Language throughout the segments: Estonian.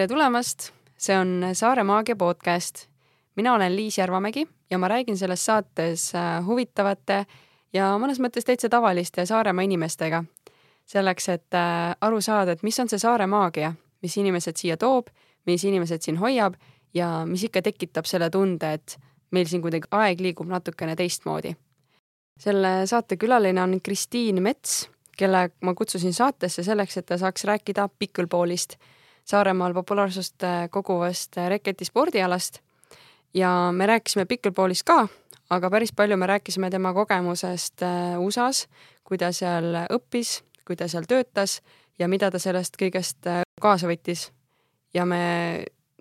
tere tulemast, see on Saare Maagia podcast. mina olen Liis Järvamägi ja ma räägin selles saates äh, huvitavate ja mõnes mõttes täitsa tavaliste Saaremaa inimestega. selleks, et äh, aru saada, et mis on see Saare maagia, mis inimesed siia toob, mis inimesed siin hoiab ja mis ikka tekitab selle tunde, et meil siin kuidagi aeg liigub natukene teistmoodi. selle saate külaline on Kristiin Mets, kelle ma kutsusin saatesse selleks, et ta saaks rääkida pickleballist Saaremaal populaarsust äh, koguvast äh, reketispordialast ja me rääkisime pickleballist ka, aga päris palju me rääkisime tema kogemusest äh, USA-s, kui ta seal õppis, kui ta seal töötas ja mida ta sellest kõigest kaasa võttis. ja me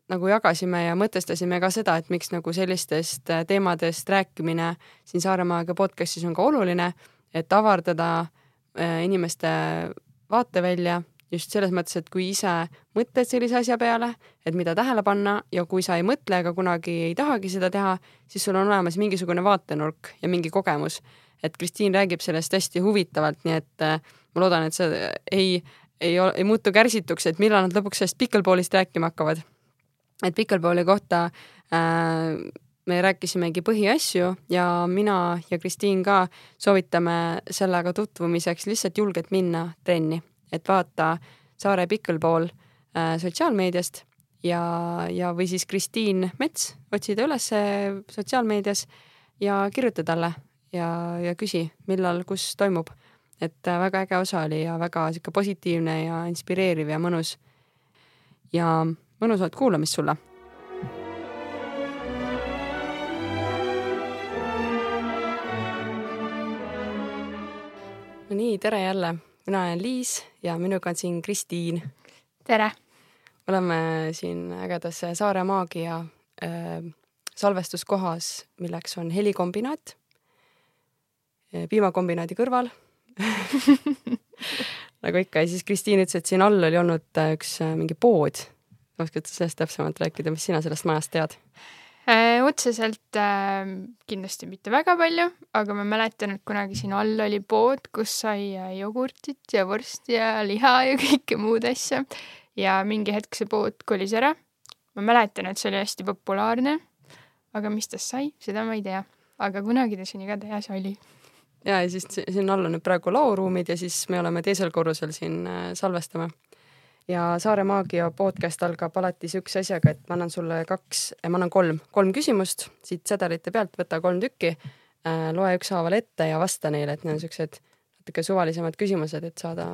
nagu jagasime ja mõtestasime ka seda, et miks nagu sellistest teemadest rääkimine siin Saaremaaga podcastis on ka oluline, et avardada inimeste vaatevälja just selles mõttes, et kui ise mõtled sellise asja peale, et mida tähele panna ja kui sa ei mõtle ega kunagi ei tahagi seda teha, siis sul on olemas mingisugune vaatenurk ja mingi kogemus. et Kristiin räägib sellest hästi huvitavalt, nii et äh, ma loodan, et see ei, ei, ei muutu kärsituks, et millal nad lõpuks sellest pickleballist rääkima hakkavad. et picklballi kohta äh, me rääkisimegi põhiasju ja mina ja Kristiin ka soovitame sellega tutvumiseks lihtsalt julgelt minna trenni et vaata Saare Pickleball äh, sotsiaalmeediast ja, ja, või siis Kristiin Mets, otsi ta üles sotsiaalmeedias ja kirjuta talle ja, ja küsi, millal, kus toimub. et äh, väga äge osa oli ja väga sihuke positiivne ja inspireeriv ja mõnus. ja mõnusat kuulamist sulle no nii, tere jälle mina olen Liis ja minuga on siin Kristiin. tere! oleme siin ägedas Saare Maagia äh, salvestuskohas, milleks on helikombinaat äh, piimakombinaadi kõrval nagu ikka ja siis Kristiin ütles, et siin all oli olnud äh, üks äh, mingi pood. oskad sa sellest täpsemalt rääkida, mis sina sellest majast tead? Äh,? otseselt äh, kindlasti mitte väga palju, aga ma mäletan, et kunagi siin all oli pood, kus sai äh, jogurtit ja vorsti ja liha ja kõike muud asja. ja mingi hetk see pood kolis ära. ma mäletan, et see oli hästi populaarne. aga mis tast sai, seda ma ei tea. aga kunagi ta siin igatahes oli ja, ja siis siin all on nüüd praegu laoruumid ja siis me oleme teisel korrusel siin äh, salvestame ja Saare Maagia podcast algab alati siukse asjaga, et ma annan sulle kaks, ma annan kolm, kolm küsimust siit sedelite pealt, võta kolm tükki äh,, loe ükshaaval ette ja vasta neile, et need on siuksed natuke suvalisemad küsimused, et saada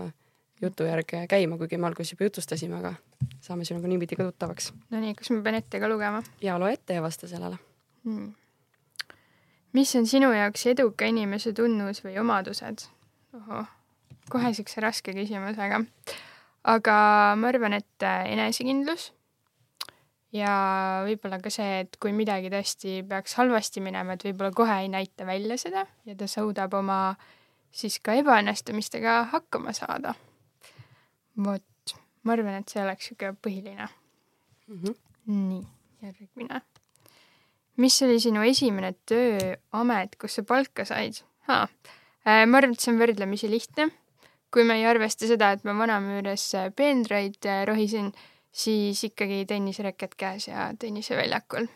jutu järge käima, kuigi me alguses juba jutustasime, aga saame sinuga niipidi ka tuttavaks. Nonii, kas ma pean ette ka lugema? ja loe ette ja vasta sellele hmm.. mis on sinu jaoks eduka inimese tunnus või omadused? ohoh, kohe siukse raske küsimusega aga ma arvan, et äh, enesekindlus ja võib-olla ka see, et kui midagi tõesti peaks halvasti minema, et võib-olla kohe ei näita välja seda ja ta suudab oma siis ka ebaõnnestumistega hakkama saada. vot, ma arvan, et see oleks niisugune põhiline mm. -hmm. nii, järgmine. mis oli sinu esimene tööamet, kus sa palka said? Äh, ma arvan, et see on võrdlemisi lihtne kui me ei arvesta seda, et ma Vanamüüres peenraid äh, rohisin, siis ikkagi tennisereket käes ja tenniseväljakul.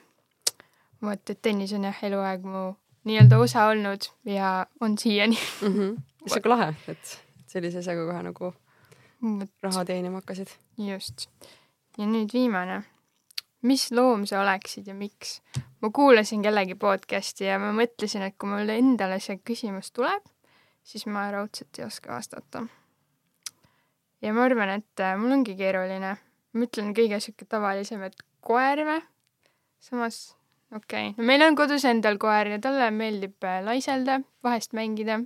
vot, et tennis on jah, eluaeg mu nii-öelda osa olnud ja on siiani mm. -hmm. see on ka lahe, et sellise asjaga kohe nagu Võt. raha teenima hakkasid. just. ja nüüd viimane. mis loom sa oleksid ja miks? ma kuulasin kellegi podcast'i ja ma mõtlesin, et kui mul endale see küsimus tuleb siis ma raudselt ei oska vastata. Ja ma arvan, et äh, mul ongi keeruline. ma ütlen kõige sihuke tavalisem, et koer või? samas okei okay., no meil on kodus endal koer ja talle meeldib äh, laiselda, vahest mängida.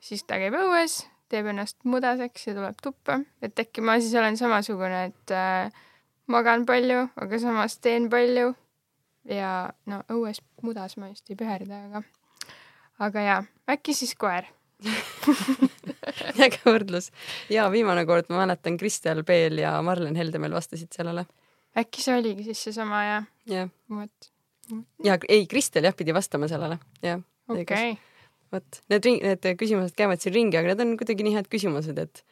siis ta käib õues, teeb ennast mudaseks ja tuleb tuppa, et äkki ma siis olen samasugune, et äh, magan palju, aga samas teen palju. ja no õues mudas ma just ei püherda, aga, aga jaa, äkki siis koer äge võrdlus. ja viimane kord ma mäletan, Kristel Peel ja Marlen Helde meil vastasid sellele. äkki see oligi siis seesama ja? jah. vot. ja ei, Kristel jah pidi vastama sellele, jah. okei okay.. vot, need, need küsimused käivad siin ringi, aga need on kuidagi nii head küsimused, et,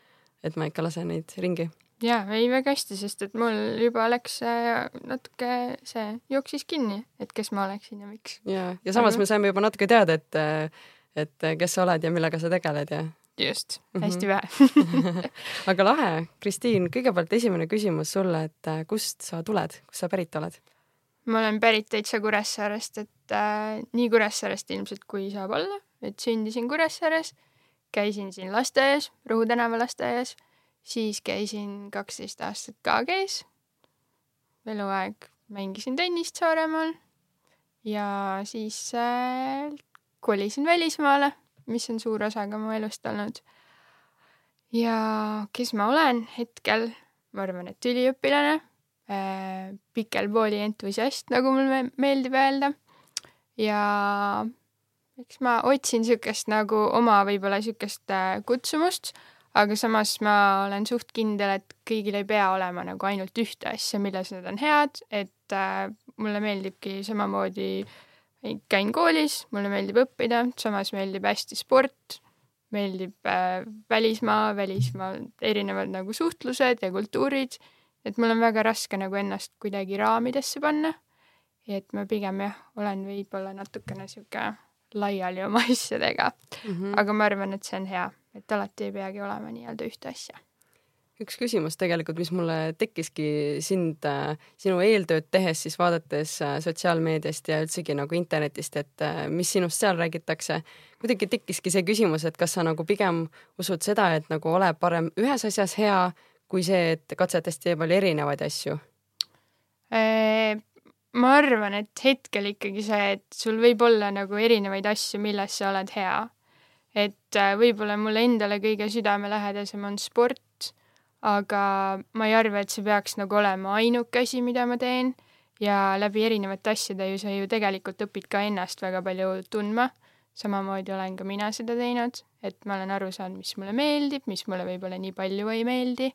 et ma ikka lasen neid ringi. jaa, ei väga hästi, sest et mul juba läks äh, natuke see, jooksis kinni, et kes ma oleksin ja miks. ja, ja samas Aga- me saime juba natuke teada, et et kes sa oled ja millega sa tegeled ja just, Mhm. hästi vähe. Aga lahe, Kristiin, kõigepealt esimene küsimus sulle, et äh, kust sa tuled, kust sa pärit oled? ma olen pärit täitsa Kuressaarest, et äh, nii Kuressaarest ilmselt kui saab olla, et sündisin Kuressaares, käisin siin lasteaias, Rõhu tänava lasteaias, siis käisin kaksteist aastat KG-s, eluaeg mängisin tennist Saaremaal ja siis äh, kolisin välismaale, mis on suur osa ka mu elust olnud. ja kes ma olen hetkel, ma arvan, et üliõpilane äh, pikelpooli entusiast, nagu mul me- meeldib öelda. ja eks ma otsin niisugust nagu oma võib-olla niisugust äh, kutsumust, aga samas ma olen suht kindel, et kõigil ei pea olema nagu ainult ühte asja, milles nad on head, et äh, mulle meeldibki samamoodi, käin koolis, mulle meeldib õppida, samas meeldib hästi sport, meeldib äh, välismaa, välismaal erinevad nagu suhtlused ja kultuurid et mul on väga raske nagu ennast kuidagi raamidesse panna. et ma pigem jah, olen võib-olla natukene sihuke laiali oma asjadega mm. -hmm. aga ma arvan, et see on hea, et alati ei peagi olema nii-öelda ühte asja. Üks küsimus tegelikult, mis mulle tekkiski sind, sinu eeltööd tehes, siis vaadates äh, sotsiaalmeediast ja üldsegi nagu internetist, et äh, mis sinust seal räägitakse. kuidagi tekkiski see küsimus, et kas sa nagu pigem usud seda, et nagu ole parem ühes asjas hea, kui see, et katsetast nii palju erinevaid asju? ma arvan, et hetkel ikkagi see, et sul võib olla nagu erinevaid asju, milles sa oled hea. et äh, võib-olla mulle endale kõige südamelähedasem on sport, aga ma ei arva, et see peaks nagu olema ainuke asi, mida ma teen ja läbi erinevate asjade ju sa ju tegelikult õpid ka ennast väga palju tundma. samamoodi olen ka mina seda teinud, et ma olen aru saanud, mis mulle meeldib, mis mulle võib-olla nii palju ei meeldi.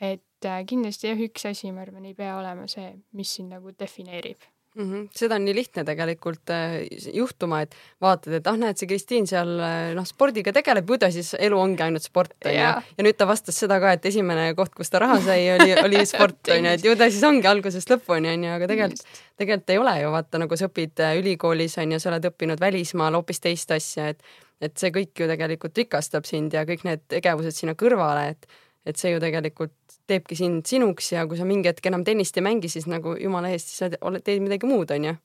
et äh, kindlasti jah, üks asi, ma arvan, ei pea olema see, mis sind nagu defineerib mm. -hmm. seda on nii lihtne tegelikult äh, juhtuma, et vaatad, et ah, näed, see Kristiin seal äh, noh, spordiga tegeleb, ju ta siis elu ongi ainult sport onju Jaa. ja nüüd ta vastas seda ka, et esimene koht, kus ta raha sai, oli, oli sport onju, et ju ta siis ongi algusest lõpuni onju, aga tegelikult, tegelikult ei ole ju vaata, nagu sa õpid äh, ülikoolis onju, sa oled õppinud välismaal hoopis teist asja, et et see kõik ju tegelikult rikastab sind ja kõik need tegevused sinna kõrvale, et et see ju tegelikult teebki sind sinuks ja kui sa mingi hetk enam tennist ei mängi, siis nagu jumala eest, siis sa oled- teed midagi muud, onju.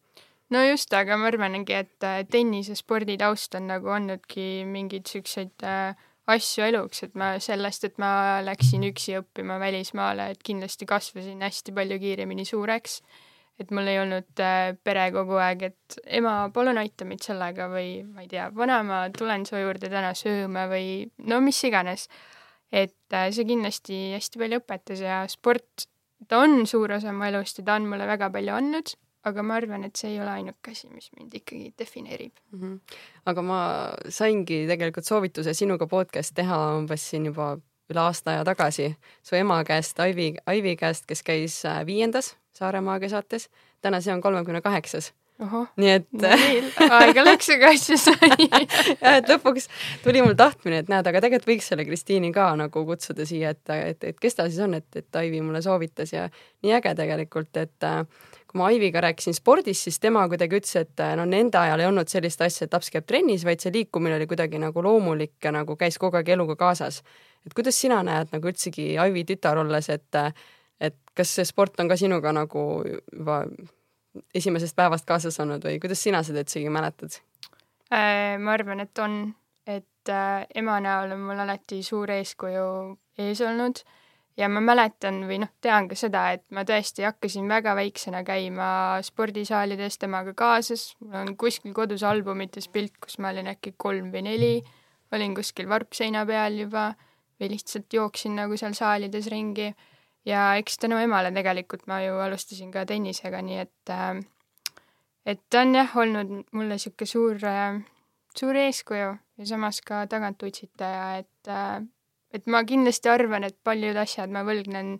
no just, aga ma arvangi, et tennise sporditaust on nagu andnudki mingeid siukseid äh, asju eluks, et ma sellest, et ma läksin üksi õppima välismaale, et kindlasti kasvasin hästi palju kiiremini suureks. et mul ei olnud äh, pere kogu aeg, et ema, palun aita mind sellega või ma ei tea, vanaema, tulen su juurde täna sööma või no mis iganes. Et äh, see kindlasti hästi palju õpetas ja sport, ta on suur osa mu elust ja ta on mulle väga palju andnud aga ma arvan, et see ei ole ainuke asi, mis mind ikkagi defineerib. mm. -hmm. aga ma saingi tegelikult soovituse sinuga podcast teha umbes siin juba üle aasta aja tagasi su ema käest, Aivi, Aivi käest, kes käis äh, viiendas Saaremaaga saates. täna see on kolmekümne kaheksas. Nii et aega läks, aga asju sai. jah, et lõpuks tuli mul tahtmine, et näed, aga tegelikult võiks selle Kristiini ka nagu kutsuda siia, et, et, et kes ta siis on, et, et Aivi mulle soovitas ja nii äge tegelikult, et äh, kui ma Aiviga rääkisin spordist, siis tema kuidagi ütles, et äh, no nende ajal ei olnud sellist asja, et laps käib trennis, vaid see liikumine oli kuidagi nagu loomulik ja nagu käis kogu aeg eluga kaasas. et kuidas sina näed nagu üldsegi Aivi tütar olles, et, et kas see sport on ka sinuga nagu juba esimesest päevast kaasas olnud või kuidas sina seda üldsegi mäletad? Äh, ma arvan, et on, et äh, ema näol on mul alati suur eeskuju ees olnud ja ma mäletan või noh, tean ka seda, et ma tõesti hakkasin väga väiksena käima spordisaalides temaga kaasas, mul on kuskil kodus albumites pilt, kus ma olin äkki kolm või neli, olin kuskil varpseina peal juba või lihtsalt jooksin nagu seal saalides ringi ja eks tänu emale tegelikult ma ju alustasin ka tennisega, nii et äh, et ta on jah olnud mulle sihuke suur, suur eeskuju ja samas ka tagantutsitaja, et, et ma kindlasti arvan, et paljud asjad ma võlgnen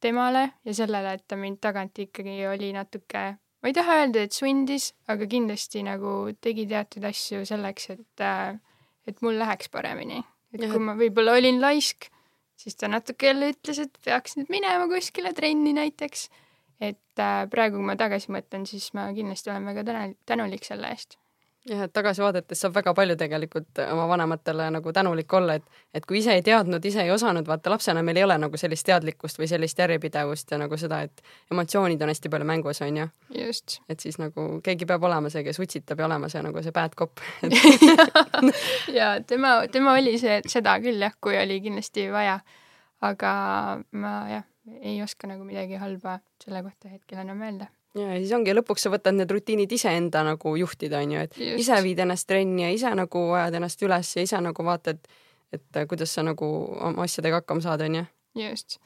temale ja sellele, et ta mind tagant ikkagi oli natuke, ma ei taha öelda, et sundis, aga kindlasti nagu tegi teatud asju selleks, et, et mul läheks paremini. et Jah, kui ma võib-olla olin laisk, siis ta natuke jälle ütles, et peaks nüüd minema kuskile trenni näiteks. et äh, praegu, kui ma tagasi mõtlen, siis ma kindlasti olen väga tänu-, tänulik selle eest jah, et tagasi vaadates saab väga palju tegelikult oma vanematele nagu tänulik olla, et, et kui ise ei teadnud, ise ei osanud, vaata lapsena meil ei ole nagu sellist teadlikkust või sellist järjepidevust ja nagu seda, et emotsioonid on hästi palju mängus, on ju. just. et siis nagu keegi peab olema see, kes utsitab ja olema see nagu see bad cop ja tema, tema oli see, seda küll jah, kui oli kindlasti vaja. aga ma jah, ei oska nagu midagi halba selle kohta hetkel enam öelda ja siis ongi, lõpuks sa võtad need rutiinid iseenda nagu juhtida, on ju, et Just. ise viid ennast trenni ja ise nagu ajad ennast üles ja ise nagu vaatad, et kuidas sa nagu oma asjadega hakkama saad, on ju. just,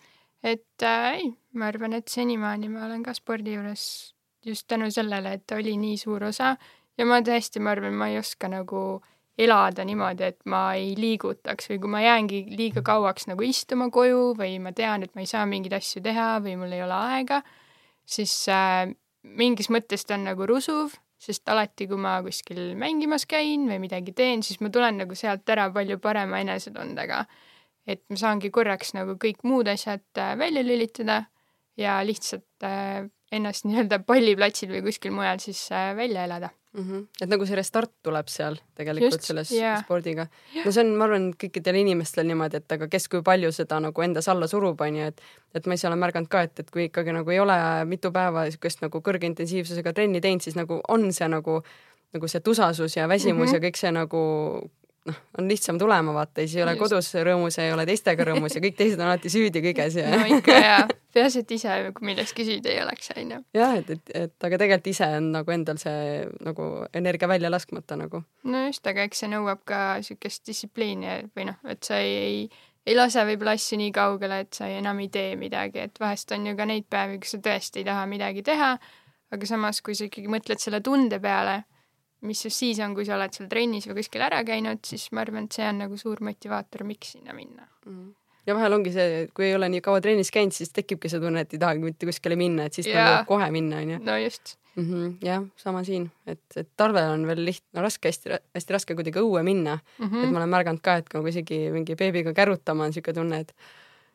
et äh, ei, ma arvan, et senimaani ma olen ka spordi juures just tänu sellele, et oli nii suur osa ja ma tõesti, ma arvan, ma ei oska nagu elada niimoodi, et ma ei liigutaks või kui ma jäängi liiga kauaks nagu istuma koju või ma tean, et ma ei saa mingeid asju teha või mul ei ole aega siis äh, mingis mõttes ta on nagu rusuv, sest alati, kui ma kuskil mängimas käin või midagi teen, siis ma tulen nagu sealt ära palju parema enesetundega. et ma saangi korraks nagu kõik muud asjad äh, välja lülitada ja lihtsalt äh, ennast nii-öelda palliplatsil või kuskil mujal siis äh, välja elada mm. -hmm. et nagu see restart tuleb seal tegelikult Just, selles yeah. spordiga. no see on, ma arvan, kõikidel inimestel niimoodi, et aga kes kui palju seda nagu endas alla surub, on ju, et et ma ise olen märganud ka, et, et kui ikkagi nagu ei ole mitu päeva niisugust nagu kõrge intensiivsusega trenni teinud, siis nagu on see nagu nagu see tusasus ja väsimus mm -hmm. ja kõik see nagu noh, on lihtsam tulema vaata, siis ei ole Just. kodus rõõmus ja ei ole teistega rõõmus ja kõik teised on alati süüdi kõiges ja. no ikka jaa, peaasi, et ise millestki süüdi ei oleks, onju. jah, et, et, et aga tegelikult ise on nagu endal see nagu energia välja laskmata nagu. no just, aga eks see nõuab ka siukest distsipliini või noh, et sa ei, ei ei lase võib-olla asju nii kaugele, et sa ei enam ei tee midagi, et vahest on ju ka neid päevi, kus sa tõesti ei taha midagi teha, aga samas, kui sa ikkagi mõtled selle tunde peale mis just siis on, kui sa oled seal trennis või kuskil ära käinud, siis ma arvan, et see on nagu suur motivaator, miks sinna minna mm. ja vahel ongi see, kui ei ole nii kaua trennis käinud, siis tekibki see tunne, et ei tahagi mitte kuskile minna, et siis tahab kohe minna, onju. no just mm. -hmm, jah, sama siin, et, et talvel on veel lihtne no,, raske, hästi, hästi raske kuidagi õue minna mm. -hmm. et ma olen märganud ka, et kui isegi mingi beebiga kärutama on siuke tunne, et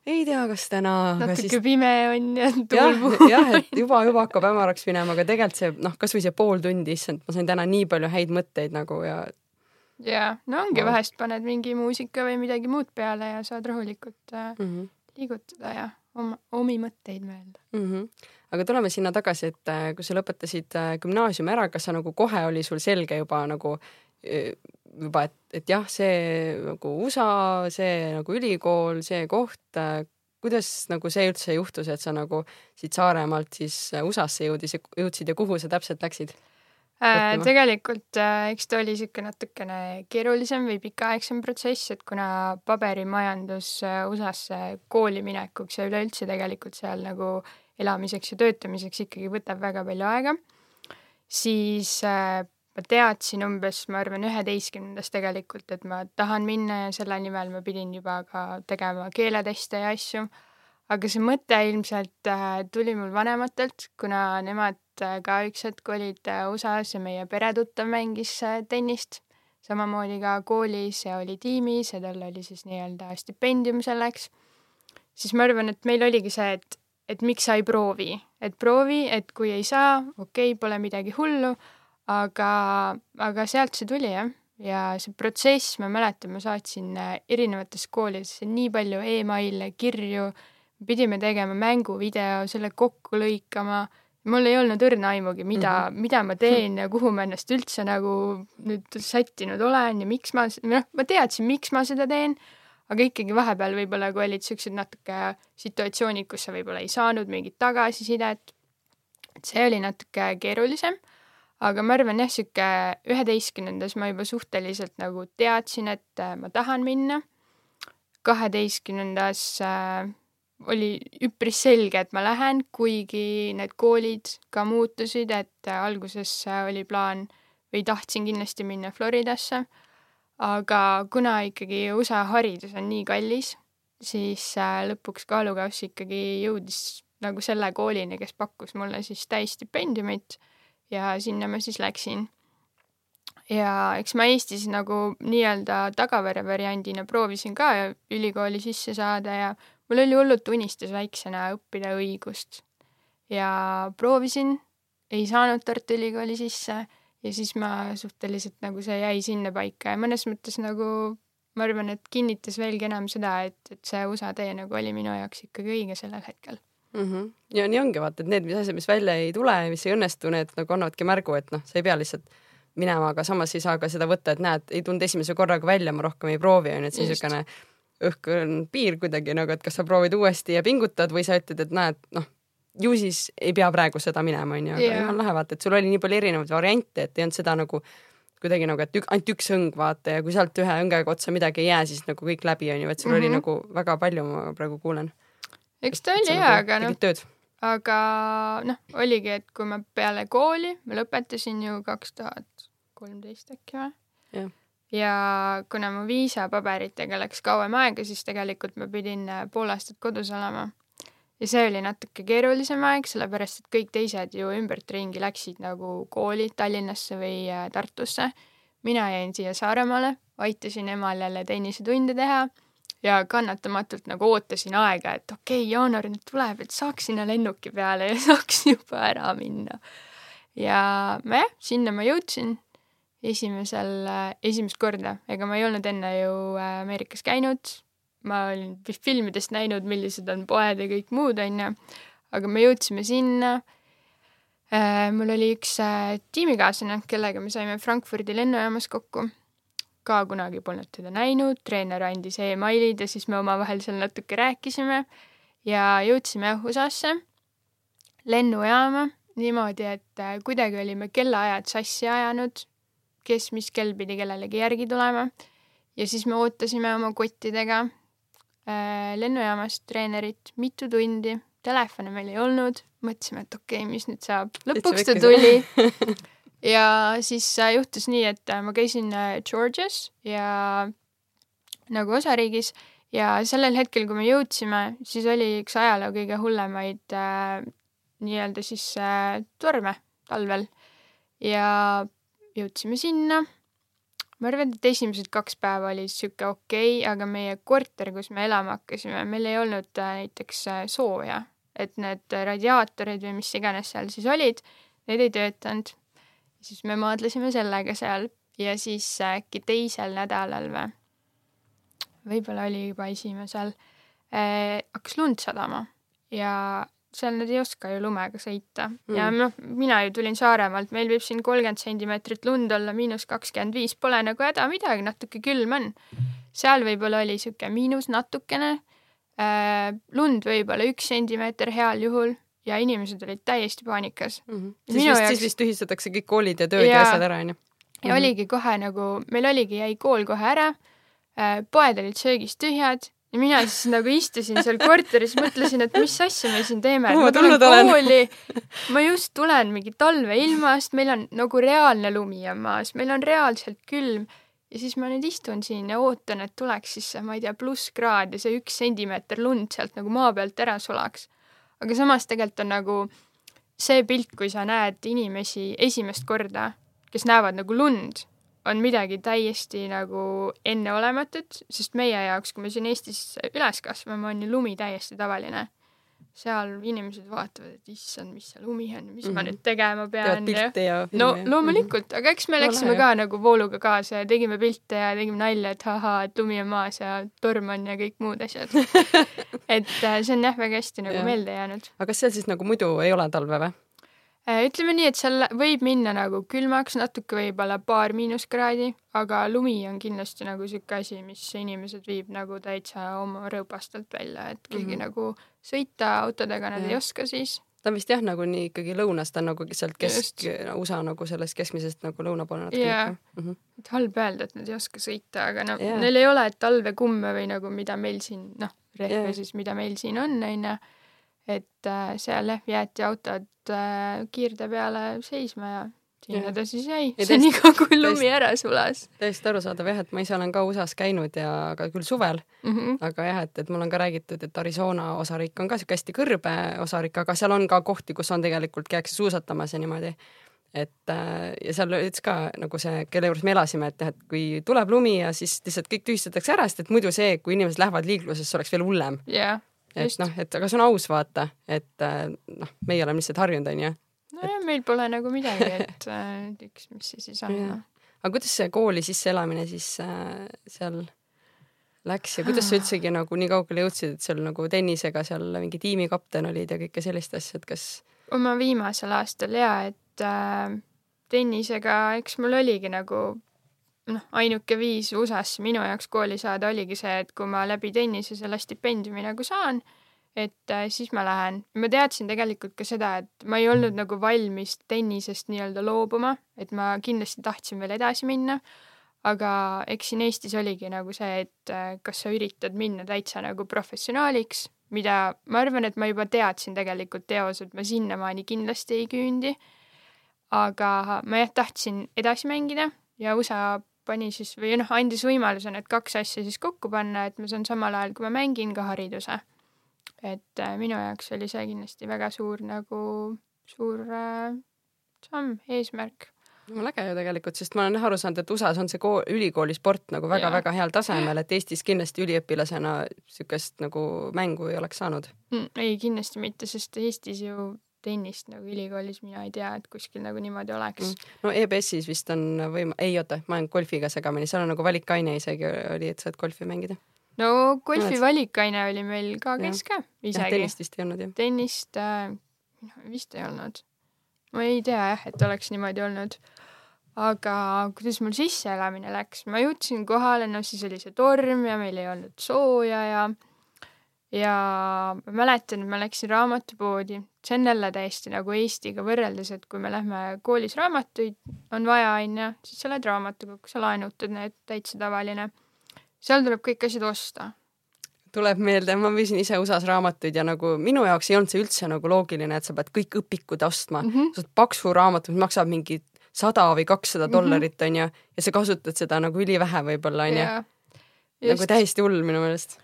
ei tea, kas täna. natuke siis... pime on ja tuul puhub. jah, et juba, juba hakkab hämaraks minema, aga tegelikult see noh, kasvõi see pool tundi, issand, ma sain täna nii palju häid mõtteid nagu ja. ja no ongi no., vahest paned mingi muusika või midagi muud peale ja saad rahulikult mm -hmm. liigutada ja oma, omi mõtteid mõelda mm. -hmm. aga tuleme sinna tagasi, et äh, kui sa lõpetasid äh, gümnaasiumi ära, kas sa nagu kohe oli sul selge juba nagu juba, et, et jah, see nagu USA, see nagu ülikool, see koht, kuidas nagu see üldse juhtus, et sa nagu siit Saaremaalt siis USA-sse jõudis, jõudsid ja kuhu sa täpselt läksid? Äh, tegelikult äh, eks ta oli niisugune natukene keerulisem või pikaaegsem protsess, et kuna paberimajandus äh, USA-sse kooli minekuks ja üleüldse tegelikult seal nagu elamiseks ja töötamiseks ikkagi võtab väga palju aega, siis äh, ma teadsin umbes, ma arvan, üheteistkümnendas tegelikult, et ma tahan minna ja selle nimel ma pidin juba ka tegema keeleteste ja asju. aga see mõte ilmselt äh, tuli mul vanematelt, kuna nemad äh, ka üks hetk olid äh, USA-s ja meie peretuttav mängis tennist, samamoodi ka koolis ja oli tiimis ja tal oli siis nii-öelda stipendium selleks, siis ma arvan, et meil oligi see, et, et miks sa ei proovi, et proovi, et kui ei saa, okei okay,, pole midagi hullu aga, aga sealt see tuli jah, ja see protsess, ma mäletan, ma saatsin äh, erinevatesse koolidesse nii palju email'e, kirju, pidime tegema mänguvideo, selle kokku lõikama, mul ei olnud õrna aimugi, mida mm, -hmm. mida ma teen ja kuhu ma ennast üldse nagu nüüd sättinud olen ja miks ma, noh, ma teadsin, miks ma seda teen, aga ikkagi vahepeal võib-olla, kui olid siuksed natuke situatsioonid, kus sa võib-olla ei saanud mingit tagasisidet, et see oli natuke keerulisem aga ma arvan jah, sihuke üheteistkümnendas ma juba suhteliselt nagu teadsin, et äh, ma tahan minna. kaheteistkümnendas äh, oli üpris selge, et ma lähen, kuigi need koolid ka muutusid, et äh, alguses äh, oli plaan või tahtsin kindlasti minna Floridasse. aga kuna ikkagi USA haridus on nii kallis, siis lõpuks kaalukauss ikkagi jõudis nagu selle koolini, kes pakkus mulle siis täisstipendiumit ja sinna ma siis läksin. ja eks ma Eestis nagu nii-öelda tagavere variandina proovisin ka ülikooli sisse saada ja mul oli hullult unistus väiksena õppida õigust. ja proovisin, ei saanud Tartu Ülikooli sisse ja siis ma suhteliselt nagu see jäi sinnapaika ja mõnes mõttes nagu ma arvan, et kinnitas veelgi enam seda, et, et see USA tee nagu oli minu jaoks ikkagi õige sellel hetkel mm. -hmm. ja nii ongi vaata, et need, mis asjad, mis välja ei tule, mis ei õnnestu, need nagu annavadki märgu, et noh, sa ei pea lihtsalt minema, aga samas ei saa ka seda võtta, et näed, ei tulnud esimese korraga välja, ma rohkem ei proovi, onju, et siis niisugune õhkõrn piir kuidagi nagu, et kas sa proovid uuesti ja pingutad või sa ütled, et näed, noh, ju siis ei pea praegu seda minema, onju, aga yeah. jumal lahe, vaata, et sul oli nii palju erinevaid variante, et ei olnud seda nagu kuidagi nagu, et ük, ainult üks õng vaata ja kui sealt ühe õngega otsa midagi ei jää, siis nagu kõik läbi onju, et sul mm -hmm. oli mhm. nagu väga palju, ma praegu kuulen. Eks ta oli hea, aga noh, aga noh, oligi, et kui ma peale kooli, ma lõpetasin ju kaks tuhat kolmteist äkki või? ja kuna mu viisapaberitega läks kauem aega, siis tegelikult ma pidin äh, pool aastat kodus olema. ja see oli natuke keerulisem aeg, sellepärast et kõik teised ju ümbertringi läksid nagu kooli Tallinnasse või äh, Tartusse. mina jäin siia Saaremaale, aitasin emal jälle tennisetunde teha ja kannatamatult nagu ootasin aega, et okei okay,, jaanuar nüüd tuleb, et saaks sinna lennuki peale ja saaks juba ära minna. ja nojah, sinna ma jõudsin esimesel, esimest korda, ega ma ei olnud enne ju äh, Ameerikas käinud, ma olin filmidest näinud, millised on poed ja kõik muud, onju, aga me jõudsime sinna äh,. mul oli üks äh, tiimikaaslane, kellega me saime Frankfurdi lennujaamas kokku. Ka kunagi polnud teda näinud, treener andis emailid ja siis me omavahel seal natuke rääkisime ja jõudsime USA-sse, lennujaama niimoodi, et äh, kuidagi olime kellaajad sassi ajanud kes mis kell pidi kellelegi järgi tulema. ja siis me ootasime oma kottidega äh, lennujaamas treenerit mitu tundi, telefone meil ei olnud, mõtlesime, et okei okay,, mis nüüd saab, lõpuks ta tuli ja siis äh, juhtus nii, et äh, ma käisin äh, Georgias ja nagu osariigis ja sellel hetkel, kui me jõudsime, siis oli üks ajaloo kõige hullemaid äh, nii-öelda siis äh, torme talvel ja jõudsime sinna. ma arvan, et esimesed kaks päeva oli sihuke okei okay,, aga meie korter, kus me elama hakkasime, meil ei olnud äh, näiteks äh, sooja, et need radiaatorid või mis iganes seal siis olid, need ei töötanud. Siis me maadlesime sellega seal ja siis äkki teisel nädalal või, võib-olla oli juba esimesel. Äh,, hakkas lund sadama ja seal nad ei oska ju lumega sõita. Mm. ja noh, mina ju tulin Saaremaalt, meil võib siin kolmkümmend sentimeetrit lund olla, miinus kakskümmend viis, pole nagu häda midagi, natuke külm on. seal võib-olla oli sihuke miinus natukene. Äh,, lund võib-olla üks sentimeeter heal juhul ja inimesed olid täiesti paanikas mm. -hmm. siis vist jaoks..., siis vist tühistatakse kõik koolid ja tööd ja, ja asjad ära, onju. ja mhm. oligi kohe nagu, meil oligi, jäi kool kohe ära äh,, poed olid söögist tühjad ja mina siis nagu istusin seal korteris, mõtlesin, et mis asja me siin teeme, et ma tulen kooli, ma just tulen mingi talveilmast, meil on nagu reaalne lumi on maas, meil on reaalselt külm ja siis ma nüüd istun siin ja ootan, et tuleks siis see, ma ei tea, plusskraad ja see üks sentimeeter lund sealt nagu maa pealt ära sulaks. Aga samas tegelikult on nagu see pilt, kui sa näed inimesi esimest korda, kes näevad nagu lund on midagi täiesti nagu enneolematut, sest meie jaoks, kui me siin Eestis üles kasvame, on ju lumi täiesti tavaline. Seal inimesed vaatavad, et issand, mis see lumi on, mis mm -hmm. ma mhm. nüüd tegema pean. no loomulikult, aga eks me läksime ka nagu vooluga kaasa ja tegime pilte ja tegime nalja, et ahaa, et lumi on maas ja torm on ja kõik muud asjad et äh, see on jah, väga hästi nagu ja. meelde jäänud. aga kas seal siis nagu muidu ei ole talve või? Äh, ütleme nii, et seal võib minna nagu külmaks, natuke võib-olla paar miinuskraadi, aga lumi on kindlasti nagu sihuke asi, mis inimesed viib nagu täitsa oma rõõbastelt välja, et keegi mm -hmm. nagu sõita autodega nad ja. ei oska siis. ta on vist jah, nagu nii ikkagi lõunas, ta on nagu sealt kesk, USA nagu sellest keskmisest nagu lõuna poole natuke yeah.. Mm -hmm. et halb öelda, et nad ei oska sõita, aga noh yeah., neil ei ole talvekumme või nagu mida meil siin noh, rehve yeah. siis, mida meil siin on, onju et äh, seal jah, jäeti autod äh, kiirde peale seisma ja sinna ta siis jäi, senikaua kui lumi täist, ära sulas. täiesti arusaadav jah, et ma ise olen ka USA-s käinud ja ka küll suvel mm, -hmm. aga jah, et, et mul on ka räägitud, et Arizona osariik on ka sihuke hästi kõrbe osariik, aga seal on ka kohti, kus on tegelikult käiakse suusatamas ja niimoodi. et äh, ja seal ütles ka nagu see, kelle juures me elasime, et jah, et kui tuleb lumi ja siis lihtsalt kõik tühistatakse ära, sest et muidu see, kui inimesed lähevad liiklusesse, oleks veel hullem. jah, et noh, et aga see on aus, vaata, et äh, noh, meie oleme lihtsalt harjunud, onju. nojah, meil pole nagu midagi, et äh, üks, mis see siis on noh. aga kuidas see kooli sisseelamine siis äh, seal läks ja kuidas sa üldsegi nagu nii kaugele jõudsid, et seal nagu tennisega seal mingi tiimikapten olid ja kõike sellist asja, et kas oma viimasel aastal ja et äh, tennisega, eks mul oligi nagu noh, ainuke viis USA-sse minu jaoks kooli saada oligi see, et kui ma läbi tennise selle stipendiumi nagu saan, et äh, siis ma lähen. ma teadsin tegelikult ka seda, et ma ei olnud nagu valmis tennisest nii-öelda loobuma, et ma kindlasti tahtsin veel edasi minna, aga eks siin Eestis oligi nagu see, et äh, kas sa üritad minna täitsa nagu professionaaliks, mida ma arvan, et ma juba teadsin tegelikult eos, et ma sinnamaani kindlasti ei küündi. aga ma jah, tahtsin edasi mängida ja USA pani siis või noh, andis võimaluse need kaks asja siis kokku panna, et ma saan samal ajal, kui ma mängin, ka hariduse. et äh, minu jaoks oli see kindlasti väga suur nagu, suur äh, samm, eesmärk. jumala äge ju tegelikult, sest ma olen aru saanud, et USA-s on see kool, ülikoolisport nagu Jaa. väga-väga heal tasemel, et Eestis kindlasti üliõpilasena niisugust nagu mängu ei oleks saanud. Mm, ei, kindlasti mitte, sest Eestis ju tennist nagu ülikoolis mina ei tea, et kuskil nagu niimoodi oleks mm.. no EBS-is vist on võim-, ei oota, ma olen golfiga segamini, seal on nagu valikaine isegi oli, et saad golfi mängida. no golfi Oled- valikaine oli meil ka Jah. kes ka jah, isegi. tennist vist ei olnud jah. tennist äh, vist ei olnud. ma ei tea jah, et oleks niimoodi olnud. aga kuidas mul sisseelamine läks, ma jõudsin kohale, no siis oli see torm ja meil ei olnud sooja ja ja ma mäletan, et ma läksin raamatupoodi, see on jälle täiesti nagu Eestiga võrreldes, et kui me lähme koolis raamatuid on vaja, onju, siis sa lähed raamatukokku, sa laenutad need, täitsa tavaline. seal tuleb kõik asjad osta tuleb meelde, ma müüsin ise USA-s raamatuid ja nagu minu jaoks ei olnud see üldse nagu loogiline, et sa pead kõik õpikud ostma mm. mm. -hmm. sa saad paksu raamatu, mis maksab mingi sada või kakssada Mhm. dollarit onju ja sa kasutad seda nagu ülivähe võib-olla onju. nagu täiesti hull minu meelest.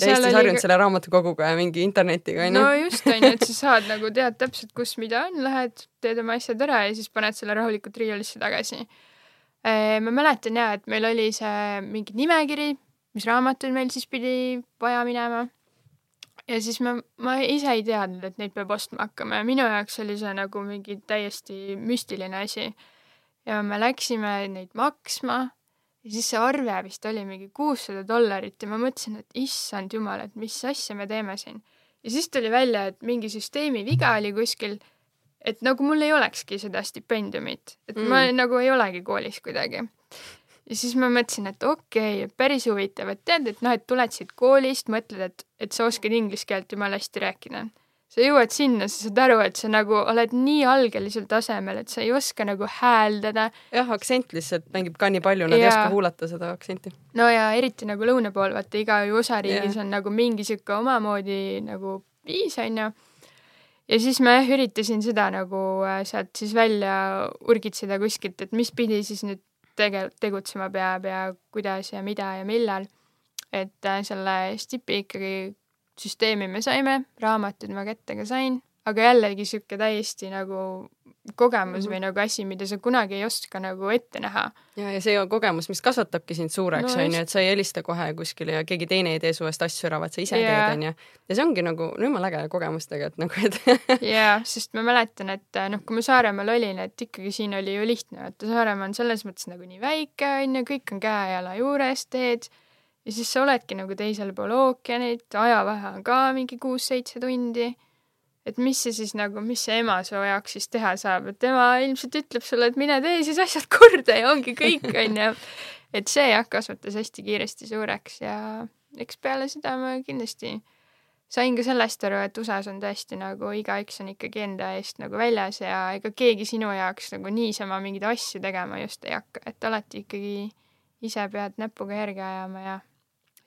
Täiesti harjunud selle raamatukoguga ja mingi internetiga onju no just onju, et sa saad nagu tead täpselt, kus mida on, lähed, teed oma asjad ära ja siis paned selle rahulikult riiulisse tagasi. ma mäletan ja, et meil oli see mingi nimekiri, mis raamatuid meil siis pidi vaja minema. ja siis ma, ma ise ei teadnud, et neid peab ostma hakkama ja minu jaoks oli see nagu mingi täiesti müstiline asi. ja me läksime neid maksma ja siis see arve vist oli mingi kuussada dollarit ja ma mõtlesin, et issand jumal, et mis asja me teeme siin. ja siis tuli välja, et mingi süsteemi viga oli kuskil, et nagu mul ei olekski seda stipendiumit, et mm. ma nagu ei olegi koolis kuidagi. ja siis ma mõtlesin, et okei okay,, päris huvitav, et tead, et noh, et tuled siit koolist, mõtled, et, et sa oskad inglise keelt jumala hästi rääkida. Sa jõuad sinna, sa saad aru, et sa nagu oled nii algelisel tasemel, et sa ei oska nagu hääldada jah, aktsent lihtsalt mängib ka nii palju, nad ei Jaa. oska kuulata seda aktsenti. no ja eriti nagu lõuna pool, vaata iga ju osariigis Jah. on nagu mingi sihuke omamoodi nagu viis onju. ja siis ma jah üritasin seda nagu äh, sealt siis välja urgitseda kuskilt, et mis pidi siis nüüd tege-, tegutsema peab ja kuidas ja mida ja millal. et äh, selle stipi ikkagi süsteemi me saime, raamatud ma kätte ka sain, aga jällegi sihuke täiesti nagu kogemus Mhm. või nagu asi, mida sa kunagi ei oska nagu ette näha ja, ja see on kogemus, mis kasvatabki sind suureks onju, et sa ei helista kohe kuskile ja keegi teine ei tee su eest asju ära, vaid sa ise Jaa. teed onju. ja see ongi nagu no jumala äge kogemus tegelikult nagu, et jaa, sest ma mäletan, et noh, kui ma Saaremaal olin, et ikkagi siin oli ju lihtne, vaata Saaremaa on selles mõttes nagu nii väike onju, kõik on käe-jala juures, teed ja siis sa oledki nagu teisel pool ookeanit, ajavahe on ka mingi kuus-seitse tundi. et mis see siis nagu, mis see ema su jaoks siis teha saab, et tema ilmselt ütleb sulle, et mine tee siis asjad korda ja ongi kõik onju. et see jah, kasvatas hästi kiiresti suureks ja eks peale seda ma kindlasti sain ka sellest aru, et USA-s on tõesti nagu igaüks on ikkagi enda eest nagu väljas ja ega keegi sinu jaoks nagu niisama mingeid asju tegema just ei hakka, et alati ikkagi ise pead näpuga järge ajama ja,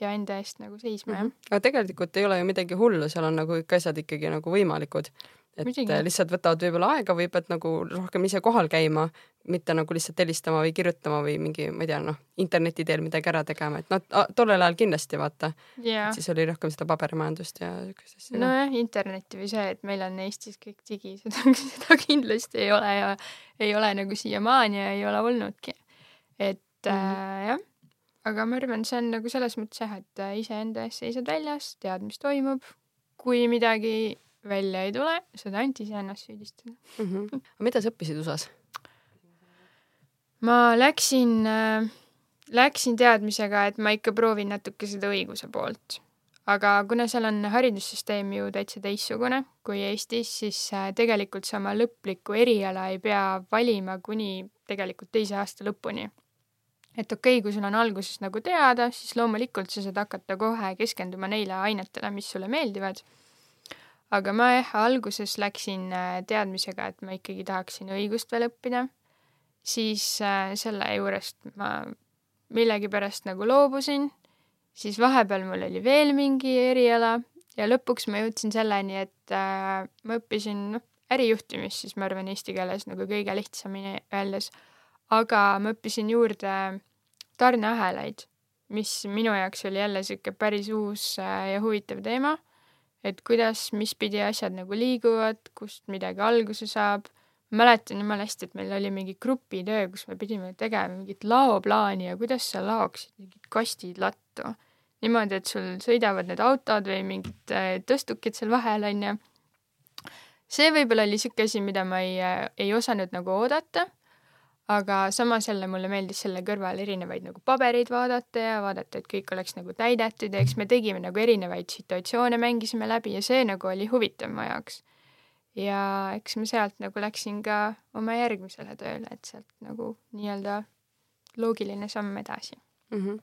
ja enda eest nagu seisma Mhm. aga tegelikult ei ole ju midagi hullu, seal on nagu kõik asjad ikkagi nagu võimalikud. et Muidugi. äh, lihtsalt võtavad võib-olla aega või pead nagu rohkem ise kohal käima, mitte nagu lihtsalt helistama või kirjutama või mingi, ma ei tea, noh, interneti teel midagi ära tegema, et noh, tollel ajal kindlasti vaata, jaa. siis oli rohkem seda paberimajandust ja siukest asja no.. nojah, internetti või see, et meil on Eestis kõik digi, seda, seda kindlasti ei ole ja ei ole nagu siiamaani ja ei ole olnudki. et mm Mhm. -hmm. äh, jah, aga ma arvan, see on nagu selles mõttes jah, et äh, iseenda eest seisad väljas, tead, mis toimub. kui midagi välja ei tule, saad ainult iseennast süüdistada. Mm -hmm. mida sa õppisid USA-s? ma läksin äh,, läksin teadmisega, et ma ikka proovin natuke seda õiguse poolt. aga kuna seal on haridussüsteem ju täitsa teistsugune kui Eestis, siis äh, tegelikult sa oma lõplikku eriala ei pea valima kuni tegelikult teise aasta lõpuni. Et okei okay,, kui sul on alguses nagu teada, siis loomulikult sa saad hakata kohe keskenduma neile ainetele, mis sulle meeldivad. aga ma jah, alguses läksin äh, teadmisega, et ma ikkagi tahaksin õigust veel õppida. Siis äh, selle juurest ma millegipärast nagu loobusin, siis vahepeal mul oli veel mingi eriala ja lõpuks ma jõudsin selleni, et äh, ma õppisin noh, ärijuhtimist siis ma arvan eesti keeles nagu kõige lihtsamini öeldes, aga ma õppisin juurde tarneahelaid, mis minu jaoks oli jälle sihuke päris uus äh, ja huvitav teema, et kuidas, mis pidi asjad nagu liiguvad, kust midagi alguse saab mäletan jumala hästi, et meil oli mingi grupitöö, kus me pidime tegema mingit laoplaani ja kuidas sa laoksid mingid kastid lattu. niimoodi, et sul sõidavad need autod või mingid äh, tõstukid seal vahel, onju. see võib-olla oli siuke asi, mida ma ei, ei osanud nagu oodata, aga samas jälle mulle meeldis selle kõrval erinevaid nagu pabereid vaadata ja vaadata, et kõik oleks nagu täidetud ja eks me tegime nagu erinevaid situatsioone, mängisime läbi ja see nagu oli huvitav mu jaoks ja eks ma sealt nagu läksin ka oma järgmisele tööle, et sealt nagu nii-öelda loogiline samm edasi. mm. -hmm.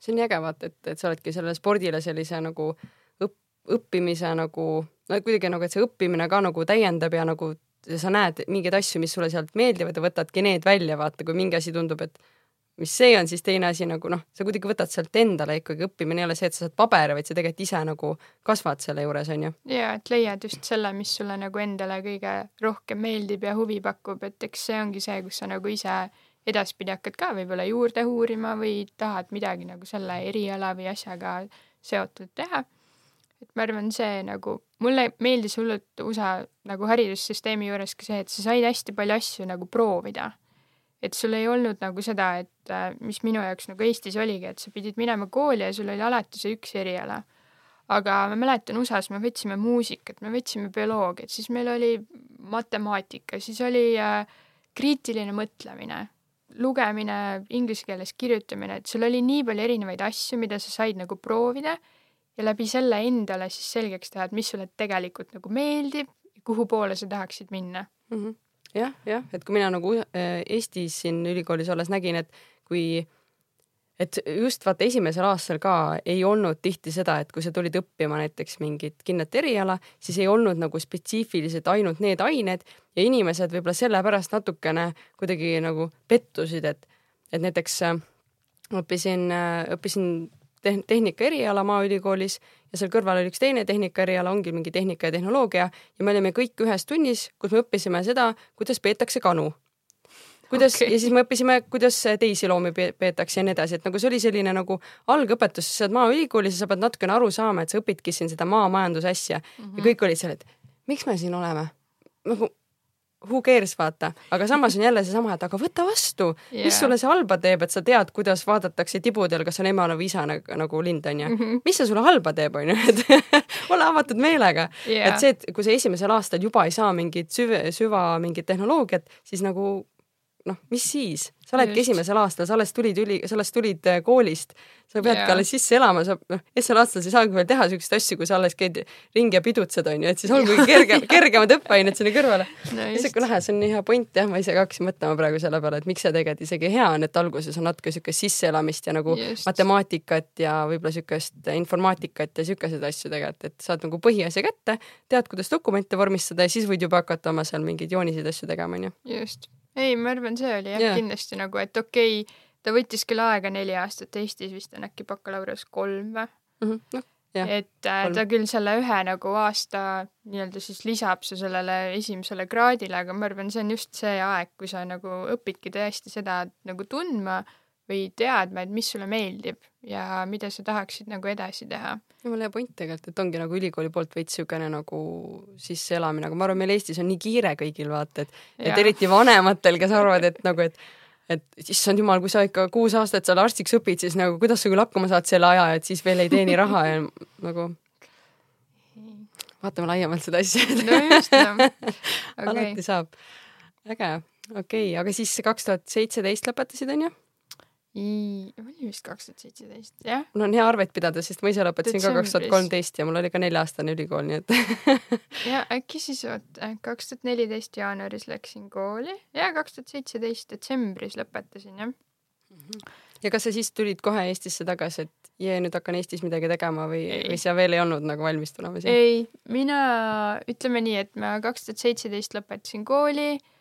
see on äge vaata, et, et sa oledki sellele spordile sellise nagu õpp-, õppimise nagu, no kuidagi nagu, et see õppimine ka nagu täiendab ja nagu sa näed mingeid asju, mis sulle sealt meeldivad ja võtadki need välja, vaata, kui mingi asi tundub, et mis see on, siis teine asi nagu noh, sa kuidagi võtad sealt endale ikkagi, õppimine ei ole see, et sa saad paberi, vaid sa tegelikult ise nagu kasvad selle juures, onju. ja et leiad just selle, mis sulle nagu endale kõige rohkem meeldib ja huvi pakub, et eks see ongi see, kus sa nagu ise edaspidi hakkad ka võib-olla juurde uurima või tahad midagi nagu selle eriala või asjaga seotud teha. Et ma arvan, see nagu, mulle meeldis hullult USA nagu haridussüsteemi juures ka see, et sa said hästi palju asju nagu proovida. et sul ei olnud nagu seda, et äh, mis minu jaoks nagu Eestis oligi, et sa pidid minema kooli ja sul oli alati see üks eriala aga ma mäletan USA-s me võtsime muusikat, me võtsime bioloogiat, siis meil oli matemaatika, siis oli äh, kriitiline mõtlemine, lugemine, inglise keeles kirjutamine, et sul oli nii palju erinevaid asju, mida sa said nagu proovida ja läbi selle endale siis selgeks teha, et mis sulle tegelikult nagu meeldib, kuhu poole sa tahaksid minna. mm. -hmm. jah, jah, et kui mina nagu äh, Eestis siin ülikoolis olles nägin, et kui, et just vaata esimesel aastal ka ei olnud tihti seda, et kui sa tulid õppima näiteks mingit kindlat eriala, siis ei olnud nagu spetsiifiliselt ainult need ained ja inimesed võib-olla sellepärast natukene kuidagi nagu pettusid, et, et näiteks äh, õppisin, õppisin tehn- tehnika eriala Maaülikoolis ja seal kõrval oli üks teine tehnika eriala, ongi mingi tehnika ja tehnoloogia ja me olime kõik ühes tunnis, kus me õppisime seda, kuidas peetakse kanu. kuidas okay. ja siis me õppisime, kuidas teisi loomi pe- peetakse ja nii edasi, et nagu see oli selline nagu algõpetus, sa oled Maaülikoolis ja sa pead natukene aru saama, et sa õpidki siin seda maamajanduse asja mm -hmm. ja kõik olid seal, et miks me siin oleme, nagu who cares, vaata, aga samas on jälle seesama, et aga võta vastu yeah., mis sulle see halba teeb, et sa tead, kuidas vaadatakse tibudel, kas on ema või isa nagu, nagu lind onju mm. -hmm. mis see sulle halba teeb, onju, et ole avatud meelega Jaa. et see, et kui sa esimesel aastal juba ei saa mingit süve, süva mingit tehnoloogiat, siis nagu noh, mis siis, sa oledki esimesel aastal, sa alles tulid üli, sa alles tulid äh, koolist, sa peadki yeah. alles sisse elama, sa noh, esimesel aastal sa ei saagi veel teha siukseid asju, kui sa alles käid ringi ja pidutsed onju, et siis olgugi kergem, kergemad õppeained sinna kõrvale. no ja just siuke, lahe, see on nii hea point jah, ma ise ka hakkasin mõtlema praegu selle peale, et miks see tegelikult isegi hea on, et alguses on natuke siukest sisseelamist ja nagu Just. matemaatikat ja võib-olla siukest informaatikat ja siukeseid asju tegelikult, et saad nagu põhiasja kätte, tead, kuidas dokumente vormistada ja siis võid juba hakata oma seal mingeid jooniseid asju tegema onju. just. ei, ma arvan, see oli jah yeah. kindlasti nagu, et okei okay,, ta võttis küll aega neli aastat, Eestis vist on äkki bakalaureus kolm või? noh, Jah, et äh, ta küll selle ühe nagu aasta nii-öelda siis lisab su sellele esimesele kraadile, aga ma arvan, see on just see aeg, kui sa nagu õpidki tõesti seda nagu tundma või teadma, et mis sulle meeldib ja mida sa tahaksid nagu edasi teha. jumala hea point tegelikult, et ongi nagu ülikooli poolt veits niisugune nagu sisseelamine, aga ma arvan, meil Eestis on nii kiire kõigil vaata, et, et eriti vanematel, kes arvavad, et nagu, et et issand jumal, kui sa ikka kuus aastat seal arstiks õpid, siis nagu kuidas sa küll hakkama saad selle aja, et siis veel ei teeni raha ja nagu vaatame laiemalt seda asja no just noh, okei alati saab. äge, okei okay,, aga siis kaks tuhat seitseteist lõpetasid, onju? Oli vist kaks tuhat seitseteist, jah. mul on hea arvet pidada, sest ma ise lõpetasin ka kaks tuhat kolmteist ja mul oli ka nelja-aastane ülikool, nii et ja äkki siis oota, kaks tuhat neliteist jaanuaris läksin kooli ja kaks tuhat seitseteist detsembris lõpetasin jah. ja kas sa siis tulid kohe Eestisse tagasi, et jee, nüüd hakkan Eestis midagi tegema või, või sa veel ei olnud nagu valmis tulema siia? ei, mina, ütleme nii, et ma kaks tuhat seitseteist lõpetasin kooli äh,.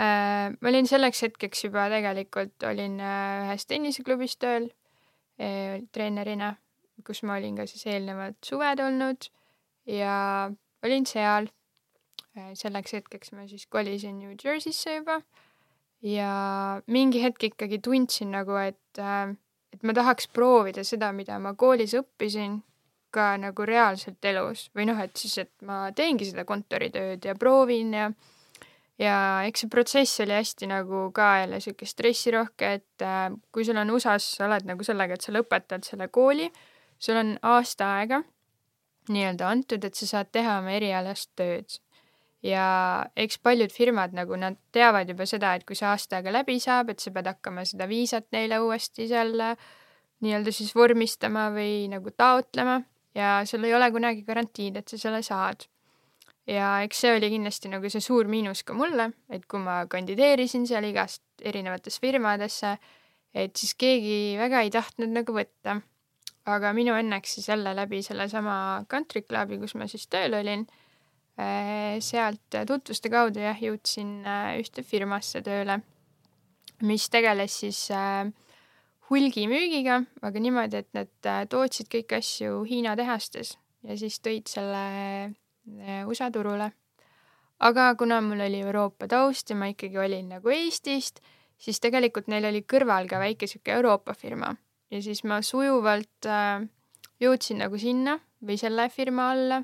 Ma olin selleks hetkeks juba tegelikult olin äh, ühes tenniseklubis tööl äh, treenerina, kus ma olin ka siis eelnevad suved olnud ja olin seal äh,. selleks hetkeks ma siis kolisin New Jersey'sse juba ja mingi hetk ikkagi tundsin nagu, et äh, et ma tahaks proovida seda, mida ma koolis õppisin ka nagu reaalselt elus või noh, et siis, et ma teengi seda kontoritööd ja proovin ja ja eks see protsess oli hästi nagu ka jälle sihuke stressirohke, et äh, kui sul on USA-s, sa oled nagu sellega, et sa lõpetad selle kooli, sul on aasta aega nii-öelda antud, et sa saad teha oma erialast tööd. ja eks paljud firmad nagu nad teavad juba seda, et kui see aasta aega läbi saab, et sa pead hakkama seda viisat neile uuesti seal nii-öelda siis vormistama või nagu taotlema ja sul ei ole kunagi garantiid, et sa selle saad. Ja eks see oli kindlasti nagu see suur miinus ka mulle, et kui ma kandideerisin seal igast erinevatesse firmadesse, et siis keegi väga ei tahtnud nagu võtta. aga minu õnneks siis jälle läbi sellesama country club'i, kus ma siis tööl olin, sealt tutvuste kaudu jah, jõudsin äh, ühte firmasse tööle, mis tegeles siis äh, hulgimüügiga, aga niimoodi, et nad tootsid kõiki asju Hiina tehastes ja siis tõid selle USA turule. aga kuna mul oli Euroopa taust ja ma ikkagi olin nagu Eestist, siis tegelikult neil oli kõrval ka väike sihuke Euroopa firma ja siis ma sujuvalt äh, jõudsin nagu sinna või selle firma alla.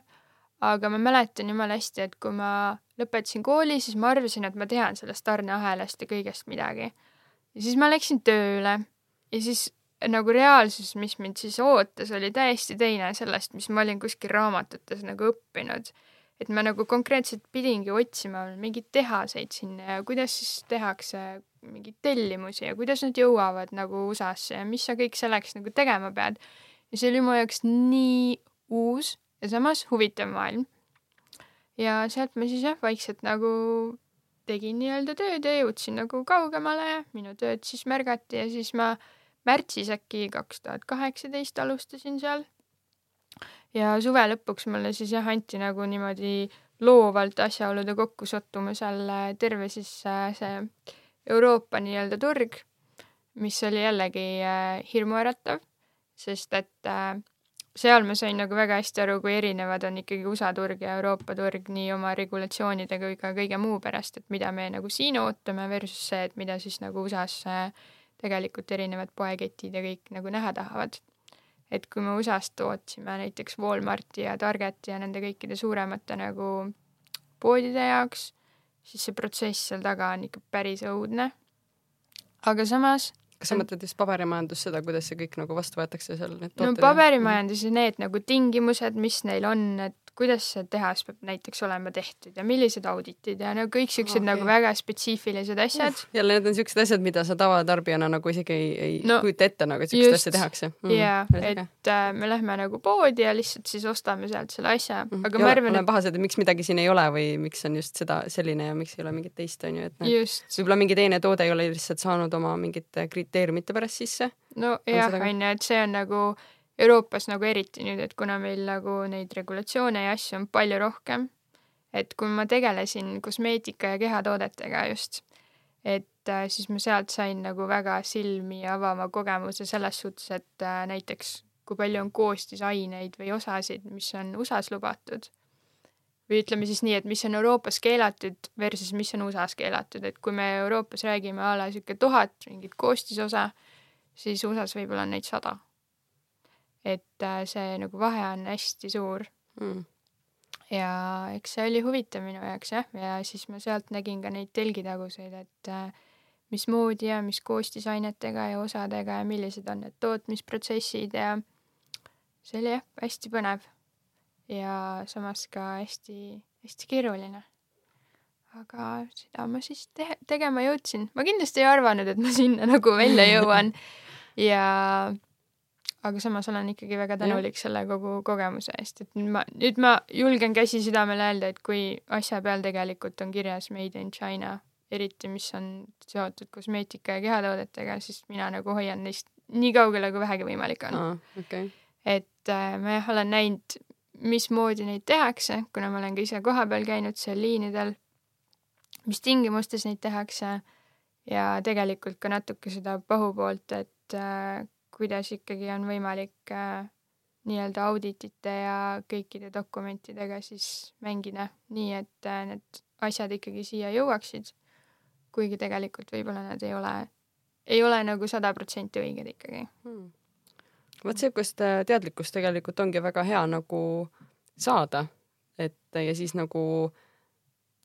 aga ma mäletan jumala hästi, et kui ma lõpetasin kooli, siis ma arvasin, et ma tean sellest tarneahelast ja kõigest midagi. ja siis ma läksin tööle ja siis nagu reaalsus, mis mind siis ootas, oli täiesti teine sellest, mis ma olin kuskil raamatutes nagu õppinud. et ma nagu konkreetselt pidingi otsima mingeid tehaseid sinna ja kuidas siis tehakse mingeid tellimusi ja kuidas nad jõuavad nagu USA-sse ja mis sa kõik selleks nagu tegema pead. ja see oli mu jaoks nii uus ja samas huvitav maailm. ja sealt ma siis jah, vaikselt nagu tegin nii-öelda tööd ja jõudsin nagu kaugemale, minu tööd siis märgati ja siis ma märtsis äkki kaks tuhat kaheksateist alustasin seal. ja suve lõpuks mulle siis jah, anti nagu niimoodi loovalt asjaolude kokkusattumusel terve siis äh, see Euroopa nii-öelda turg, mis oli jällegi äh, hirmuäratav, sest et äh, seal ma sain nagu väga hästi aru, kui erinevad on ikkagi USA turg ja Euroopa turg nii oma regulatsioonide kui ka kõige muu pärast, et mida me nagu siin ootame versus see, et mida siis nagu USA-s tegelikult erinevad poeketid ja kõik nagu näha tahavad. et kui me USA-st ootasime näiteks Walmarti ja Targeti ja nende kõikide suuremate nagu poodide jaoks, siis see protsess seal taga on ikka päris õudne. aga samas kas sa mõtled just paberimajandus, seda, kuidas see kõik nagu vastu võetakse seal, no paberimajandus ja need nagu tingimused, mis neil on, et kuidas see tehas peab näiteks olema tehtud ja millised auditid ja no kõik siuksed okay. nagu väga spetsiifilised asjad. jälle need on siuksed asjad, mida sa tavatarbijana nagu isegi ei, ei No, kujuta ette nagu, et siukest asja tehakse mm,. jaa, et äh, me lähme nagu poodi ja lihtsalt siis ostame sealt selle asja, Mhm. aga ma arvan, et pahased, et miks midagi siin ei ole või miks on just seda, selline ja miks ei ole mingit teist, on ju, et noh, võib-olla mingi teine toode ei ole lihtsalt saanud oma mingite kriteeriumite pärast sisse. no jah, seda ka? on ju, et see on nagu Euroopas nagu eriti nüüd, et kuna meil nagu neid regulatsioone ja asju on palju rohkem, et kui ma tegelesin kosmeetika ja kehatoodetega just, et äh, siis ma sealt sain nagu väga silmi avama kogemuse selles suhtes, et äh, näiteks kui palju on koostisaineid või osasid, mis on USA-s lubatud. või ütleme siis nii, et mis on Euroopas keelatud versus mis on USA-s keelatud, et kui me Euroopas räägime a la sihuke tuhat mingit koostisosa, siis USA-s võib-olla on neid sada. Et äh, see nagu vahe on hästi suur mm. ja eks see oli huvitav minu jaoks jah, ja siis ma sealt nägin ka neid telgitaguseid, et äh, mismoodi ja mis koostisainetega ja osadega ja millised on need tootmisprotsessid ja see oli jah, hästi põnev. ja samas ka hästi, hästi keeruline. aga seda ma siis te tegema jõudsin. ma kindlasti ei arvanud, et ma sinna nagu välja jõuan ja aga samas olen ikkagi väga tänulik selle kogu kogemuse eest, et nüüd ma, nüüd ma julgen käsi südamele öelda, et kui asja peal tegelikult on kirjas Made in China, eriti mis on seotud kosmeetika ja kehatoodetega, siis mina nagu hoian neist nii kaugele, kui vähegi võimalik on ah,. Okay. et äh, ma jah, olen näinud, mismoodi neid tehakse, kuna ma olen ka ise kohapeal käinud seal liinidel, mis tingimustes neid tehakse ja tegelikult ka natuke seda pahupoolt, et äh, kuidas ikkagi on võimalik äh, nii-öelda auditite ja kõikide dokumentidega siis mängida. Nii, et äh, need asjad ikkagi siia jõuaksid kuigi tegelikult võib-olla nad ei ole, ei ole nagu sada protsenti õiged ikkagi. Hmm.. vot sihukest äh, teadlikkust tegelikult ongi väga hea nagu saada, et ja siis nagu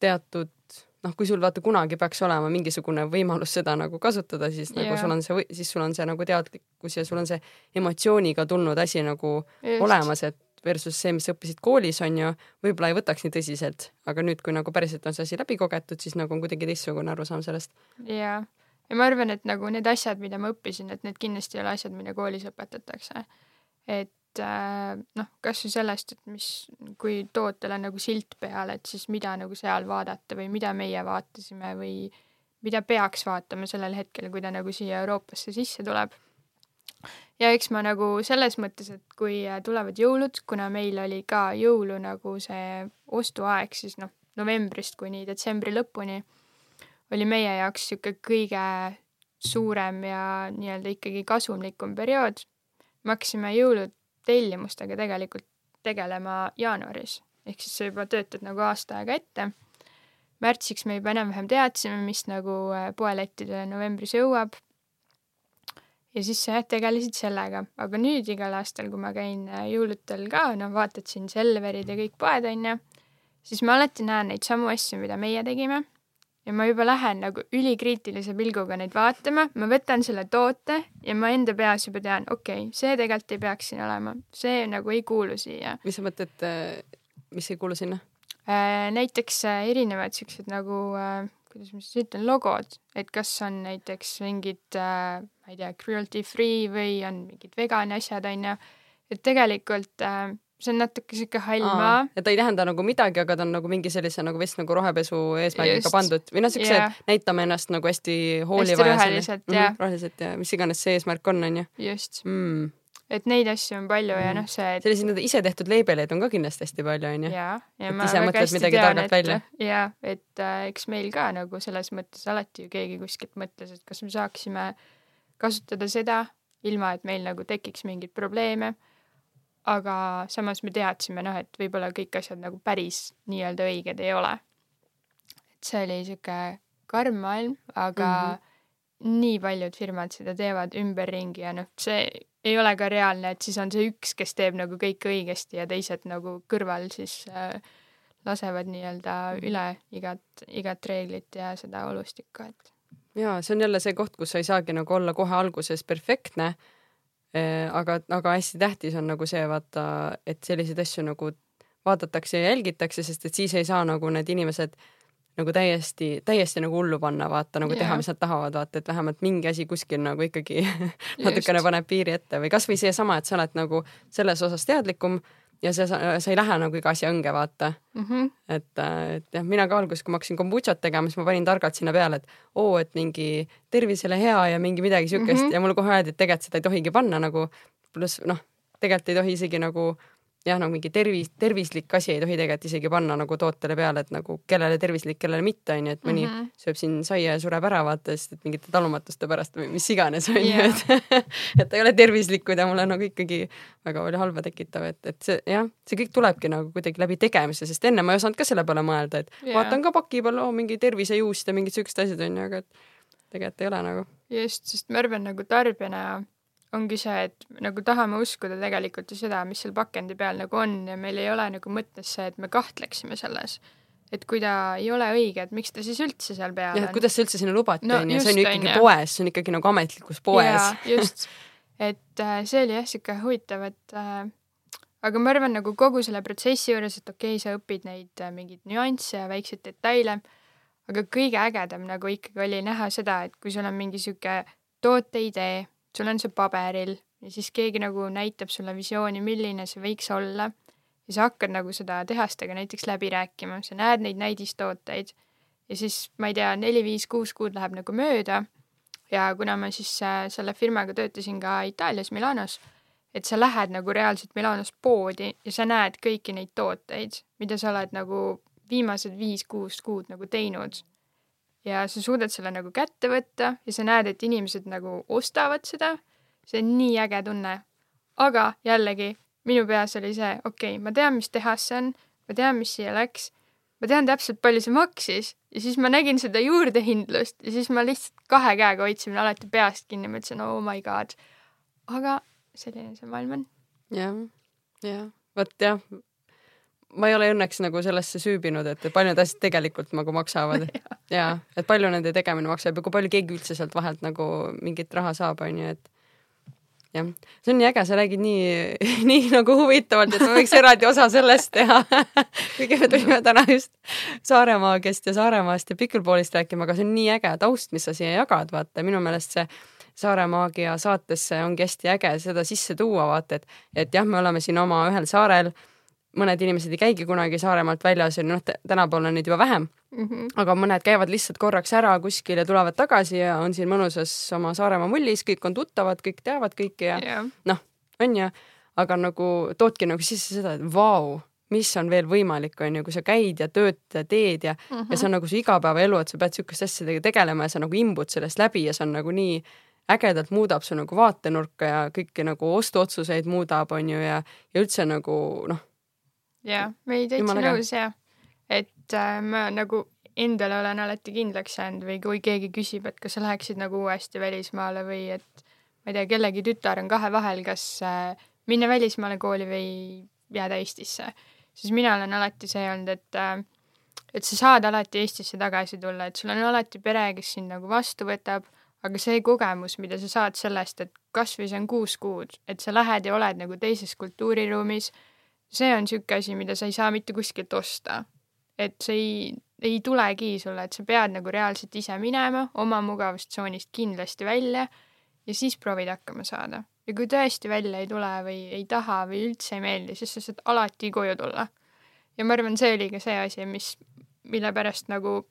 teatud noh, kui sul vaata kunagi peaks olema mingisugune võimalus seda nagu kasutada, siis yeah. nagu sul on see, siis sul on see nagu teadlikkus ja sul on see emotsiooniga tulnud asi nagu Just. olemas, et versus see, mis õppisid koolis, on ju, võib-olla ei võtaks nii tõsiselt, aga nüüd, kui nagu päriselt on see asi läbi kogetud, siis nagu on kuidagi teistsugune arusaam sellest. jaa, ja ma arvan, et nagu need asjad, mida ma õppisin, et need kindlasti ei ole asjad, mida koolis õpetatakse. et äh, noh, kasvõi sellest, et mis, kui tootel on nagu silt peal, et siis mida nagu seal vaadata või mida meie vaatasime või mida peaks vaatama sellel hetkel, kui ta nagu siia Euroopasse sisse tuleb ja eks ma nagu selles mõttes, et kui äh, tulevad jõulud, kuna meil oli ka jõulu nagu see ostuaeg siis noh, novembrist kuni detsembri lõpuni, oli meie jaoks niisugune kõige suurem ja nii-öelda ikkagi kasumlikum periood. me hakkasime jõulutellimustega tegelikult tegelema jaanuaris, ehk siis sa juba töötad nagu aasta aega ette. märtsiks me juba enam-vähem teadsime, mis nagu äh, poelettidele novembris jõuab ja siis sa jah, tegelesid sellega, aga nüüd igal aastal, kui ma käin äh, jõulutel ka, noh, vaatad siin Selverid ja kõik poed, onju, siis ma alati näen neid samu asju, mida meie tegime. Ja ma juba lähen nagu ülikriitilise pilguga neid vaatama, ma võtan selle toote ja ma enda peas juba tean, okei okay,, see tegelikult ei peaks siin olema, see nagu ei kuulu siia. mis sa mõtled, äh, mis ei kuulu sinna? Äh, näiteks erinevad siuksed nagu kuidas ma siis ütlen, logod, et kas on näiteks mingid äh, ma ei tea, cruelty free või on mingid vegani asjad, onju. et tegelikult äh, see on natuke sihuke hall maa. ja ta ei tähenda nagu midagi, aga ta on nagu mingi sellise nagu vist nagu rohepesu eesmärgiga pandud või noh, siuksed yeah. näitame ennast nagu hästi hooliva hästi roheliselt ja, ja. Mm, roheliselt ja mis iganes see eesmärk on, onju. just mm et neid asju on palju mm. ja noh, see et.... selliseid nii-öelda ise tehtud leibeleid on ka kindlasti hästi palju, onju. ja, ja et ma väga hästi tean, et ja, et äh, eks meil ka nagu selles mõttes alati ju keegi kuskilt mõtles, et kas me saaksime kasutada seda, ilma et meil nagu tekiks mingeid probleeme. Aga samas me teadsime noh, et võib-olla kõik asjad nagu päris nii-öelda õiged ei ole. et see oli sihuke karm maailm, aga mm -hmm nii paljud firmad seda teevad ümberringi ja noh, see ei ole ka reaalne, et siis on see üks, kes teeb nagu kõike õigesti ja teised nagu kõrval siis äh, lasevad nii-öelda üle igat, igat reeglit ja seda olustikku, et. ja see on jälle see koht, kus sa ei saagi nagu olla kohe alguses perfektne. Äh, aga, aga hästi tähtis on nagu see vaata, et selliseid asju nagu vaadatakse ja jälgitakse, sest et siis ei saa nagu need inimesed nagu täiesti, täiesti nagu hullu panna, vaata nagu yeah. teha, mis nad tahavad, vaata, et vähemalt mingi asi kuskil nagu ikkagi natukene paneb piiri ette või kasvõi seesama, et sa oled nagu selles osas teadlikum ja sa, sa ei lähe nagu iga asja õnge, vaata mm. -hmm. et, et jah, mina ka alguses, kui ma hakkasin kombutšat tegema, siis ma panin targalt sinna peale, et oo, et mingi tervisele hea ja mingi midagi siukest mm -hmm. ja mulle kohe öeldi, et tegelikult seda ei tohigi panna nagu, pluss noh, tegelikult ei tohi isegi nagu jah, nagu mingi tervis, tervislik asi ei tohi tegelikult isegi panna nagu tootele peale, et nagu kellele tervislik, kellele mitte, onju, et mõni mm -hmm. sööb siin saia ja sureb ära, vaata, sest et mingite talumatuste pärast või mis iganes, onju, et et ta ei ole tervislik, kui ta mulle nagu ikkagi väga palju halba tekitab, et, et see jah, see kõik tulebki nagu kuidagi läbi tegemise, sest enne ma ei osanud ka selle peale mõelda, et yeah. vaatan ka paki peal, oo, mingi tervisejuust ja mingid siuksed asjad, onju, aga et tegelikult ei ole nagu. just, sest ma arvan nagu tarbijana ongi see, et nagu tahame uskuda tegelikult ju seda, mis seal pakendi peal nagu on ja meil ei ole nagu mõttes see, et me kahtleksime selles. et kui ta ei ole õige, et miks ta siis üldse seal peal on. kuidas see üldse sinna lubati no,, onju, see on ju ikkagi on, poes, see on ikkagi nagu ametlikus poes. just, et äh, see oli jah, sihuke huvitav, et äh, aga ma arvan nagu kogu selle protsessi juures, et okei okay,, sa õpid neid äh, mingeid nüansse ja väikseid detaile, aga kõige ägedam nagu ikkagi oli näha seda, et kui sul on mingi sihuke tooteidee sul on see paberil ja siis keegi nagu näitab sulle visiooni, milline see võiks olla. Ja sa hakkad nagu seda tehastega näiteks läbi rääkima, sa näed neid näidistooteid ja siis ma ei tea, neli-viis-kuus kuud läheb nagu mööda. Ja kuna ma siis äh, selle firmaga töötasin ka Itaalias Milanos, et sa lähed nagu reaalselt Milanos poodi ja sa näed kõiki neid tooteid, mida sa oled nagu viimased viis-kuus kuud nagu teinud ja sa suudad selle nagu kätte võtta ja sa näed, et inimesed nagu ostavad seda. see on nii äge tunne. aga jällegi minu peas oli see, okei okay,, ma tean, mis tehas see on, ma tean, mis siia läks, ma tean täpselt, palju see maksis ja siis ma nägin seda juurdehindlust ja siis ma lihtsalt kahe käega hoidsin alati peast kinni, mõtlesin oh my god. aga selline see maailm on. jah, jah, vot jah ma ei ole õnneks nagu sellesse süübinud, et palju need asjad tegelikult nagu maksavad. Ja. ja et palju nende tegemine maksab ja kui palju keegi üldse sealt vahelt nagu mingit raha saab, onju, et jah, see on nii äge, sa räägid nii, nii nagu huvitavalt, et ma võiks eraldi osa sellest teha. Kuigi me tulime täna just Saaremaagest ja Saaremaast ja Pikelpoolist rääkima, aga see on nii äge taust, mis sa siia jagad, vaata, minu meelest see Saaremaagia saatesse ongi hästi äge seda sisse tuua, vaata, et, et jah, me oleme siin oma ühel saarel mõned inimesed ei käigi kunagi Saaremaalt väljas ja noh, tänapäeval on neid juba vähem mm. -hmm. aga mõned käivad lihtsalt korraks ära kuskil ja tulevad tagasi ja on siin mõnusas oma Saaremaa mullis, kõik on tuttavad, kõik teavad kõiki ja yeah. noh, on ju, aga nagu toodki nagu sisse seda, et vau, mis on veel võimalik, on ju, kui sa käid ja tööd ja teed ja mm, -hmm. ja see on nagu su igapäevaelu, et sa pead niisuguste asjadega tegelema ja sa nagu imbud sellest läbi ja see on nagu nii ägedalt muudab su nagu vaatenurka ja kõiki nagu ostuotsuseid muudab, on ju, ja, ja üldse nagu noh jah, ma ei täitsa nõus jah. et äh, ma nagu endale olen alati kindlaks jäänud või kui keegi küsib, et kas sa läheksid nagu uuesti välismaale või et ma ei tea, kellegi tütar on kahe vahel, kas äh, minna välismaale kooli või jääda Eestisse, siis mina olen alati see olnud, et äh, et sa saad alati Eestisse tagasi tulla, et sul on alati pere, kes sind nagu vastu võtab, aga see kogemus, mida sa saad sellest, et kasvõi see on kuus kuud, et sa lähed ja oled nagu teises kultuuriruumis see on niisugune asi, mida sa ei saa mitte kuskilt osta. et see ei, ei tulegi sulle, et sa pead nagu reaalselt ise minema oma mugavustsoonist kindlasti välja ja siis proovid hakkama saada. ja kui tõesti välja ei tule või ei taha või üldse ei meeldi, siis sa saad alati koju tulla. ja ma arvan, see oli ka see asi, mis, mille pärast nagu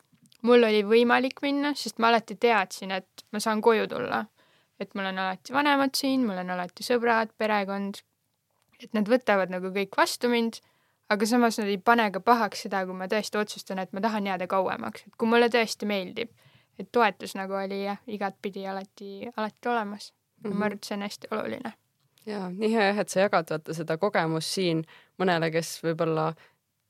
mul oli võimalik minna, sest ma alati teadsin, et ma saan koju tulla. et mul on alati vanemad siin, mul on alati sõbrad, perekond et nad võtavad nagu kõik vastu mind, aga samas nad ei pane ka pahaks seda, kui ma tõesti otsustan, et ma tahan jääda kauemaks, et kui mulle tõesti meeldib. et toetus nagu oli jah, igatpidi alati, alati olemas mm. -hmm. ma arvan, et see on hästi oluline. ja nii hea jah, et sa jagad vaata seda kogemust siin mõnele, kes võib-olla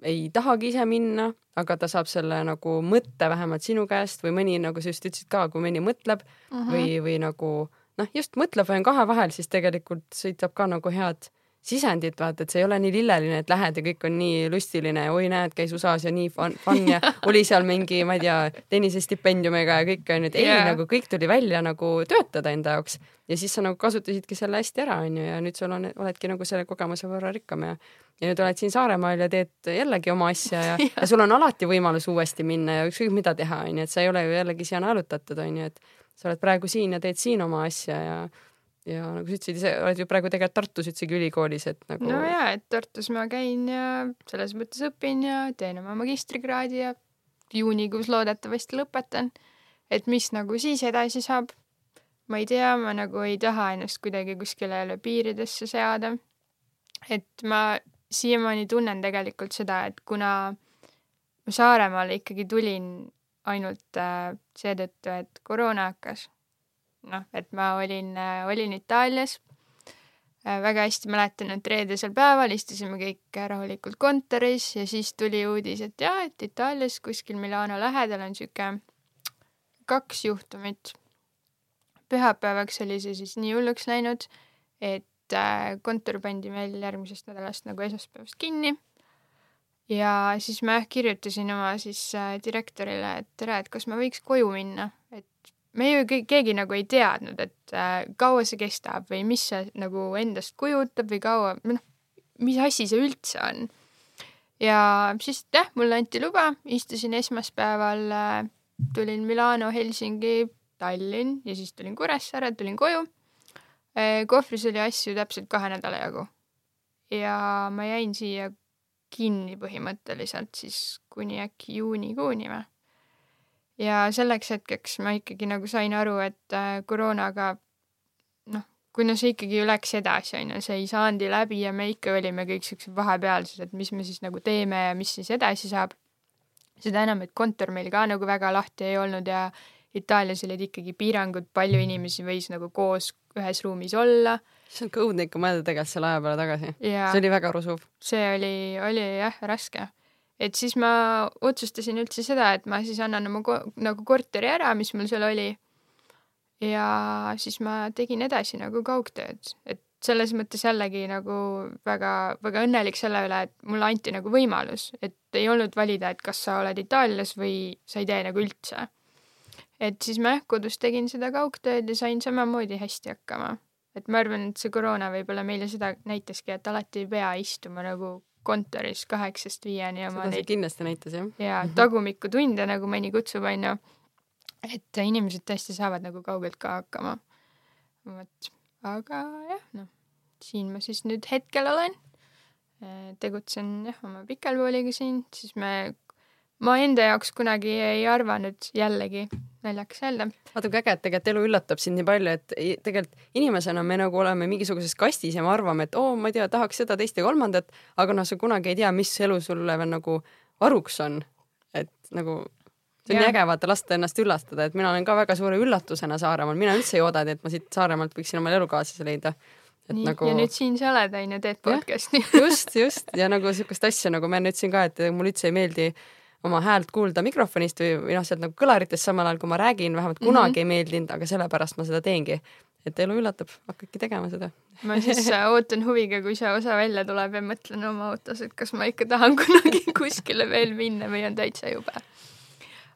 ei tahagi ise minna, aga ta saab selle nagu mõtte vähemalt sinu käest või mõni, nagu sa just ütlesid ka, kui mõni mõtleb mm -hmm. või, või nagu noh, just mõtleb või on kahe vahel, siis tegelikult siit saab ka nagu head sisendit, vaata, et see ei ole nii lilleline, et lähed ja kõik on nii lustiline ja oi, näed, käis USA-s ja nii fun, fun ja oli seal mingi, ma ei tea, tennisestipendiumiga ja kõik onju, et ei yeah., nagu kõik tuli välja nagu töötada enda jaoks. Ja siis sa nagu kasutasidki selle hästi ära, onju, ja nüüd sul on, oledki nagu selle kogemuse võrra rikkam ja ja nüüd oled siin Saaremaal ja teed jällegi oma asja ja, ja sul on alati võimalus uuesti minna ja ükskõik mida teha, onju, et sa ei ole ju jällegi siia naelutatud, onju, et sa oled praegu siin ja teed siin oma asja ja ja nagu sa ütlesid ise, oled ju praegu tegelikult Tartus üldsegi ülikoolis, et nagu. no jaa, et Tartus ma käin ja selles mõttes õpin ja teen oma magistrikraadi ja juunikuus loodetavasti lõpetan. et mis nagu siis edasi saab? ma ei tea, ma nagu ei taha ennast kuidagi kuskile jälle piiridesse seada. et ma siiamaani tunnen tegelikult seda, et kuna ma Saaremaale ikkagi tulin ainult äh, seetõttu, et koroona hakkas. Noh, et ma olin äh,, olin Itaalias äh,. väga hästi mäletan, et reedesel päeval istusime kõik rahulikult kontoris ja siis tuli uudis, et jaa, et Itaalias kuskil Milano lähedal on sihuke kaks juhtumit. pühapäevaks oli see siis nii hulluks läinud, et äh, kontor pandi meil järgmisest nädalast nagu esmaspäevast kinni. ja siis ma jah kirjutasin oma siis direktorile, et tere, et kas ma võiks koju minna, me ju ke keegi nagu ei teadnud, et äh, kaua see kestab või mis see nagu endast kujutab või kaua, noh, mis asi see üldse on. ja siis jah, mulle anti luba, istusin esmaspäeval äh, tulin Milano, Helsingi, Tallinn ja siis tulin Kuressaare, tulin koju. Äh, kohvris oli asju täpselt kahe nädala jagu. ja ma jäin siia kinni põhimõtteliselt siis kuni äkki juunikuuni või. Ja selleks hetkeks ma ikkagi nagu sain aru, et äh, koroonaga noh, kuna see ikkagi läks edasi, on ju, see ei saanud läbi ja me ikka olime kõik siuksed vahepealsed, et mis me siis nagu teeme ja mis siis edasi saab seda enam, et kontor meil ka nagu väga lahti ei olnud ja Itaalias olid ikkagi piirangud, palju inimesi võis nagu koos ühes ruumis olla. see on ka õudne ikka mõelda tegelikult selle aja peale tagasi. see oli väga rusuv. see oli, oli jah raske. Et siis ma otsustasin üldse seda, et ma siis annan oma ko nagu korteri ära, mis mul seal oli. ja siis ma tegin edasi nagu kaugtööd, et selles mõttes jällegi nagu väga, väga õnnelik selle üle, et mulle anti nagu võimalus, et ei olnud valida, et kas sa oled Itaalias või sa ei tee nagu üldse. et siis ma jah, kodus tegin seda kaugtööd ja sain samamoodi hästi hakkama. et ma arvan, et see koroona võib-olla meile seda näitaski, et alati ei pea istuma nagu kontoris kaheksast viieni oma seda neid kindlasti näitas jah. jaa, tagumikutunde, nagu mõni kutsub, onju. et inimesed tõesti saavad nagu kaugelt ka hakkama. vot aga jah, noh, siin ma siis nüüd hetkel olen. Äh, tegutsen jah, oma pikelkooliga siin, siis me, ma enda jaoks kunagi ei arvanud jällegi, naljakas öelda. vaata kui äge, et tegelikult elu üllatab sind nii palju, et tegelikult inimesena me nagu oleme mingisuguses kastis ja me arvame, et oo, ma ei tea, tahaks seda, teist ja kolmandat, aga noh, sa kunagi ei tea, mis elu sulle veel nagu varuks on. et nagu see on nii äge vaata lasta ennast üllatada, et mina olen ka väga suure üllatusena Saaremaal, mina üldse ei oodanud, et ma siit Saaremaalt võiksin omale elukaaslase leida. et nii, nagu. ja nüüd siin sa oled, on ju, teed podcast'i. just, just ja nagu siukest asja, nagu ma enne ütlesin ka, et mulle üldse ei meeldi oma häält kuulda mikrofonist või, või noh, sealt nagu kõlaritest samal ajal, kui ma räägin, vähemalt kunagi mm -hmm. ei meeldinud, aga sellepärast ma seda teengi. et elu üllatab, hakake tegema seda. ma siis äh, ootan huviga, kui see osa välja tuleb ja mõtlen oma autos, et kas ma ikka tahan kunagi kuskile veel minna või on täitsa jube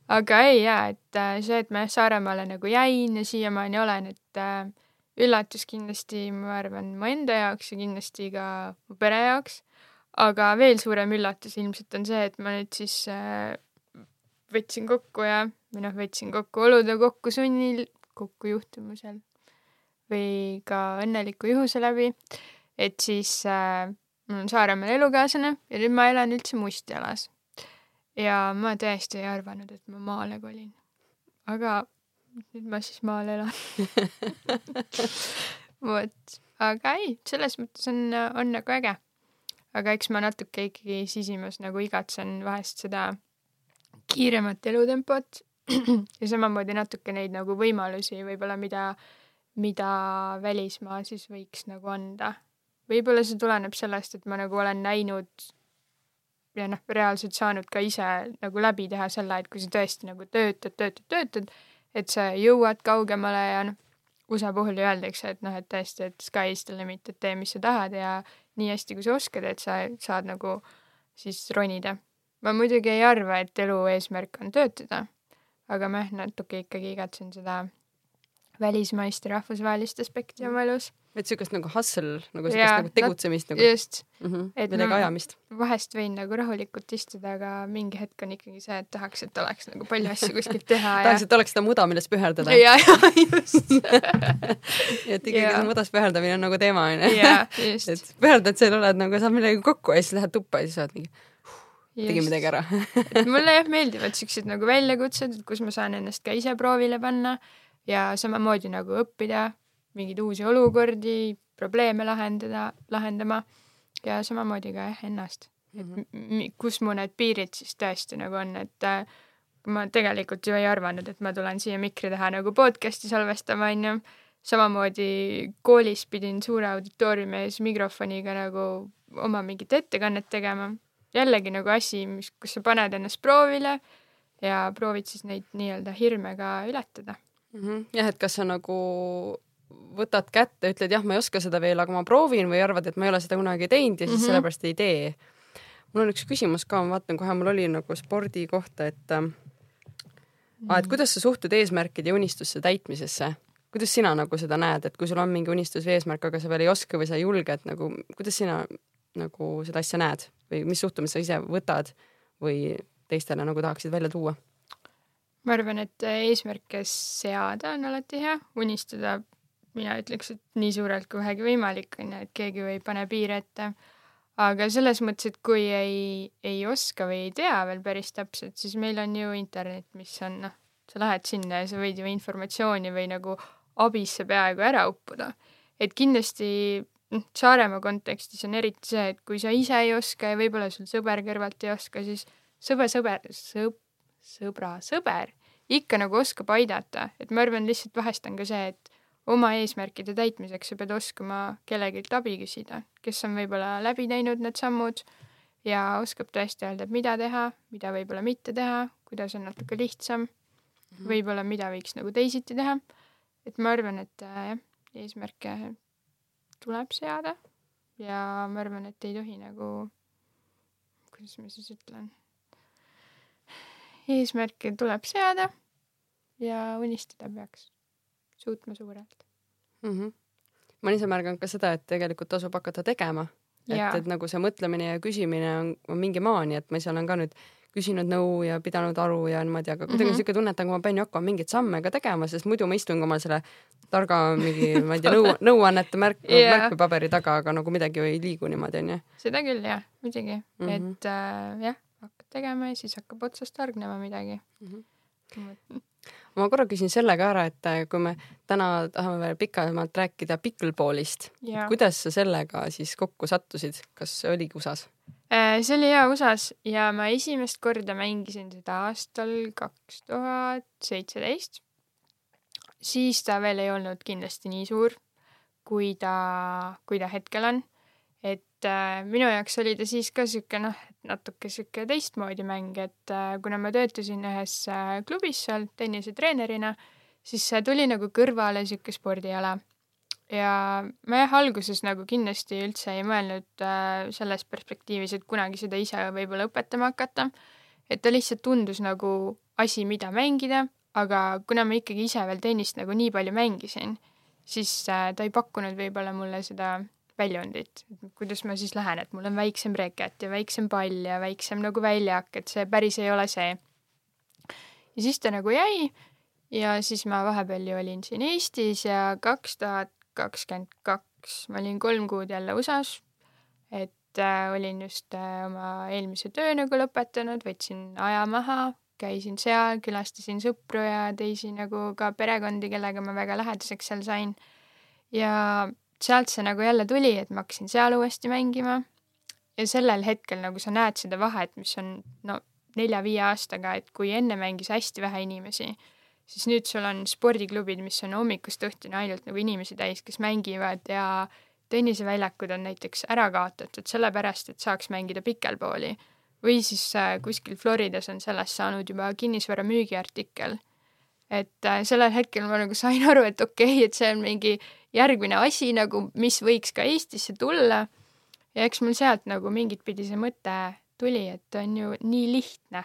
aga ei jaa, et äh, see, et ma Saaremaale nagu jäin ja siiamaani olen, et äh, üllatus kindlasti, ma arvan, mu enda jaoks ja kindlasti ka mu pere jaoks. Aga veel suurem üllatus ilmselt on see, et ma nüüd siis äh, võtsin kokku ja, või noh, võtsin kokku olude kokku sunnil, kokku juhtumusel või ka õnneliku juhuse läbi, et siis äh, mul on Saaremaal elukaaslane ja nüüd ma elan üldse Mustjalas ja ma tõesti ei arvanud, et ma maale kolin. aga nüüd ma siis maal elan vot, aga ei, selles mõttes on, on nagu äge. Aga eks ma natuke ikkagi sisimas nagu igatsen vahest seda kiiremat elutempot ja samamoodi natuke neid nagu võimalusi võib-olla, mida, mida välismaa siis võiks nagu anda. võib-olla see tuleneb sellest, et ma nagu olen näinud ja noh, reaalselt saanud ka ise nagu läbi teha selle, et kui sa tõesti nagu töötad, töötad, töötad, et sa jõuad kaugemale ja noh, USA puhul ju öeldakse, et noh, et tõesti, et sky is the limit, et tee, mis sa tahad ja nii hästi, kui sa oskad, et sa saad nagu siis ronida. ma muidugi ei arva, et elu eesmärk on töötada, aga ma jah, natuke ikkagi igatsen seda välismaist ja rahvusvahelist aspekti oma elus et siukest nagu hustle, nagu siukest nagu tegutsemist nagu. just mm. -hmm. et millegi no, ajamist. vahest võin nagu rahulikult istuda, aga mingi hetk on ikkagi see, et tahaks, et oleks nagu palju asju kuskilt teha tahaks, et oleks seda muda, millest püherdada. ja, ja just et ikkagi see mudas püherdamine on nagu teema onju. just. et püherdad seal, oled nagu, saad millegagi kokku ja siis lähed tuppa ja siis oled mingi tegin midagi ära mulle jah meeldivad siuksed nagu väljakutsed, kus ma saan ennast ka ise proovile panna ja samamoodi nagu õppida mingeid uusi olukordi, probleeme lahendada, lahendama. ja samamoodi ka jah, ennast et Mhm. kus mu need piirid siis tõesti nagu on, et äh, ma tegelikult ju ei arvanud, et ma tulen siia mikri taha nagu podcast'i salvestama, onju. samamoodi koolis pidin suure auditooriumi ees mikrofoniga nagu oma mingit ettekannet tegema. jällegi nagu asi, mis, kus sa paned ennast proovile ja proovid siis neid nii-öelda hirme ka ületada. Mhm. jah, et kas sa nagu võtad kätte, ütled jah, ma ei oska seda veel, aga ma proovin või arvad, et ma ei ole seda kunagi teinud ja siis mm Mhm. -hmm. sellepärast ei tee. mul on üks küsimus ka, ma vaatan kohe, mul oli nagu spordi kohta, et äh, ah, et kuidas sa suhtud eesmärkide ja unistuste täitmisesse? kuidas sina nagu seda näed, et kui sul on mingi unistus või eesmärk, aga sa veel ei oska või sa ei julge, et nagu kuidas sina nagu seda asja näed või mis suhtumise sa ise võtad või teistele nagu tahaksid välja tuua? ma arvan, et eesmärke seada on alati hea, unistada mina ütleks, et nii suurelt kui vähegi võimalik, on ju, et keegi ju ei pane piire ette. aga selles mõttes, et kui ei, ei oska või ei tea veel päris täpselt, siis meil on ju internet, mis on noh, sa lähed sinna ja sa võid ju informatsiooni või nagu abisse peaaegu ära uppuda. et kindlasti noh, Saaremaa kontekstis on eriti see, et kui sa ise ei oska ja võib-olla sul sõber kõrvalt ei oska, siis sõber, sõber, sõb-, sõbra sõber ikka nagu oskab aidata, et ma arvan, lihtsalt vahest on ka see, et oma eesmärkide täitmiseks sa pead oskama kellegilt abi küsida, kes on võib-olla läbi teinud need sammud ja oskab tõesti öelda, et mida teha, mida võib-olla mitte teha, kuidas on natuke lihtsam, võib-olla mida võiks nagu teisiti teha. et ma arvan, et äh, jah, eesmärke tuleb seada ja ma arvan, et ei tohi nagu, kuidas ma siis ütlen eesmärke tuleb seada ja unistada peaks suutma suurelt. mm. -hmm. ma olen ise märganud ka seda, et tegelikult tasub hakata tegema. et, et nagu see mõtlemine ja küsimine on, on mingi maani, et ma ise olen ka nüüd küsinud nõu ja pidanud aru ja niimoodi, aga kuidagi mm. -hmm. siuke tunne, et nagu ma pean ju hakkama mingeid samme ka tegema, sest muidu ma istun omal selle targa mingi, ma ei tea, nõu, nõuannete märk Jaa. märkmepaberi taga, aga nagu midagi ei liigu niimoodi, onju. seda küll jah, muidugi mm. -hmm. et äh, jah, hakkad tegema ja siis hakkab otsast hargnema midagi mm. -hmm. Ma korra küsin selle ka ära, et äh, kui me täna tahame veel pikemalt rääkida pickleballist, kuidas sa sellega siis kokku sattusid, kas see oligi USA-s? äh, see oli jaa USA-s ja ma esimest korda mängisin seda aastal kaks tuhat seitseteist. siis ta veel ei olnud kindlasti nii suur, kui ta, kui ta hetkel on. et äh, minu jaoks oli ta siis ka sihuke noh, natuke sihuke teistmoodi mäng, et äh, kuna ma töötasin ühes äh, klubis seal tennisetreenerina, siis tuli nagu kõrvale sihuke spordiala ja ma jah, alguses nagu kindlasti üldse ei mõelnud äh, selles perspektiivis, et kunagi seda ise võib-olla õpetama hakata. et ta lihtsalt tundus nagu asi, mida mängida, aga kuna ma ikkagi ise veel tennist nagu nii palju mängisin, siis äh, ta ei pakkunud võib-olla mulle seda väljundit, kuidas ma siis lähen, et mul on väiksem reket ja väiksem pall ja väiksem nagu väljak, et see päris ei ole see. ja siis ta nagu jäi ja siis ma vahepeal ju olin siin Eestis ja kaks tuhat kakskümmend kaks, ma olin kolm kuud jälle USA-s. et äh, olin just äh, oma eelmise töö nagu lõpetanud, võtsin aja maha, käisin seal, külastasin sõpru ja teisi nagu ka perekondi, kellega ma väga lähedaseks seal sain. ja sealt see nagu jälle tuli, et ma hakkasin seal uuesti mängima. ja sellel hetkel nagu sa näed seda vahet, mis on no nelja-viie aastaga, et kui enne mängis hästi vähe inimesi siis nüüd sul on spordiklubid, mis on hommikust õhtuni ainult nagu inimesi täis, kes mängivad ja tenniseväljakud on näiteks ära kaotatud sellepärast, et saaks mängida pikelpooli. või siis äh, kuskil Floridas on sellest saanud juba kinnisvara müügiartikkel. et äh, sellel hetkel ma nagu sain aru, et okei okay,, et see on mingi järgmine asi nagu, mis võiks ka Eestisse tulla. ja eks mul sealt nagu mingit pidi see mõte tuli, et on ju nii lihtne.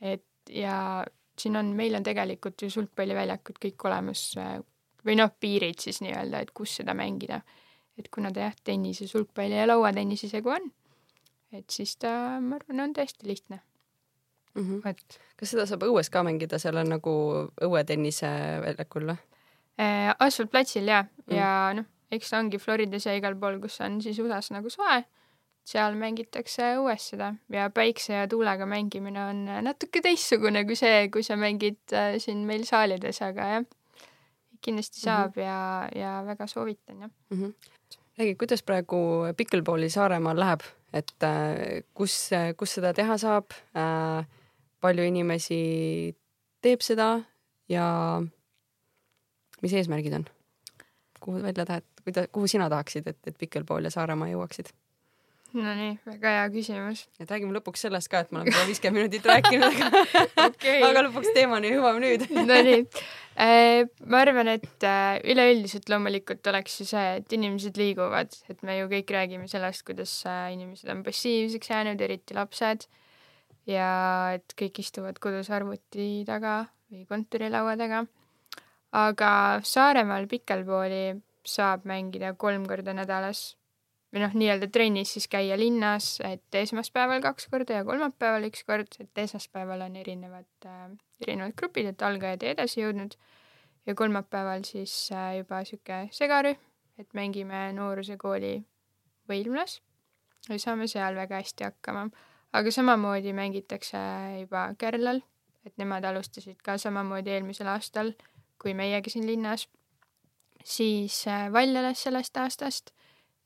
et ja siin on, meil on tegelikult ju sulgpalliväljakud kõik olemas või noh, piirid siis nii-öelda, et kus seda mängida. et kuna ta jah, tennise, sulgpalli ja lauatennis isegi on, et siis ta, ma arvan, on tõesti lihtne mm. -hmm. et kas seda saab õues ka mängida, seal on nagu õuetennise väljakul või? Äh, asfaltplatsil ja Mm. ja noh, eks ta ongi Floridas ja igal pool, kus on siis USA-s nagu soe, seal mängitakse õues seda ja päikse ja tuulega mängimine on natuke teistsugune kui see, kui sa mängid äh, siin meil saalides, aga jah, kindlasti saab mm -hmm. ja, ja väga soovitan jah mm. -hmm. räägi, kuidas praegu Pickleballi Saaremaal läheb, et kus, kus seda teha saab palju inimesi teeb seda ja mis eesmärgid on? kuhu välja tahad, kuida-, kuhu sina tahaksid, et, et Pickleball ja Saaremaa jõuaksid? Nonii, väga hea küsimus. et räägime lõpuks sellest ka, et me oleme juba viiskümmend minutit rääkinud, aga okay. aga lõpuks teemani jõuame nüüd Nonii, äh, ma arvan, et äh, üleüldiselt loomulikult oleks ju see, et inimesed liiguvad, et me ju kõik räägime sellest, kuidas äh, inimesed on passiivseks jäänud, eriti lapsed, ja et kõik istuvad kodus arvuti taga või kontorilaua taga. Aga Saaremaal pikelpooli saab mängida kolm korda nädalas. Või noh, nii-öelda trennis siis käia linnas, et esmaspäeval kaks korda ja kolmapäeval üks kord, et esmaspäeval on erinevad äh,, erinevad grupid, et algajad ja edasijõudnud ja kolmapäeval siis äh, juba sihuke segarühm, et mängime noorusekooli võimlas ja saame seal väga hästi hakkama. aga samamoodi mängitakse juba Kärlal, et nemad alustasid ka samamoodi eelmisel aastal kui meiegi siin linnas, siis äh, Valjalas sellest aastast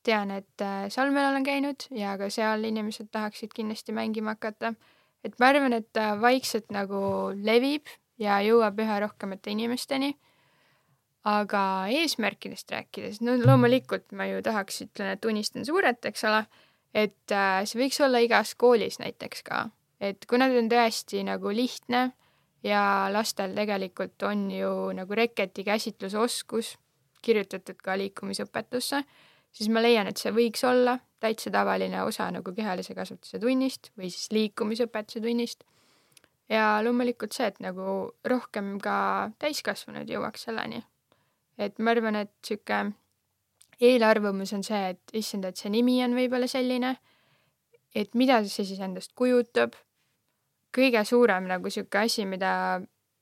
tean, et äh, Salmel olen käinud ja ka seal inimesed tahaksid kindlasti mängima hakata. et ma arvan, et ta vaikselt nagu levib ja jõuab üha rohkemate inimesteni. aga eesmärkidest rääkides, no loomulikult ma ju tahaks, ütlen, et unistan suurelt, eks ole, et äh, see võiks olla igas koolis näiteks ka, et kuna ta on tõesti nagu lihtne ja lastel tegelikult on ju nagu reketi käsitlusoskus kirjutatud ka liikumisõpetusse siis ma leian, et see võiks olla täitsa tavaline osa nagu kehalise kasvatuse tunnist või siis liikumisõpetuse tunnist. ja loomulikult see, et nagu rohkem ka täiskasvanud jõuaks selleni. et ma arvan, et sihuke eelarvamus on see, et issand, et see nimi on võib-olla selline, et mida see siis endast kujutab. Kõige suurem nagu sihuke asi, mida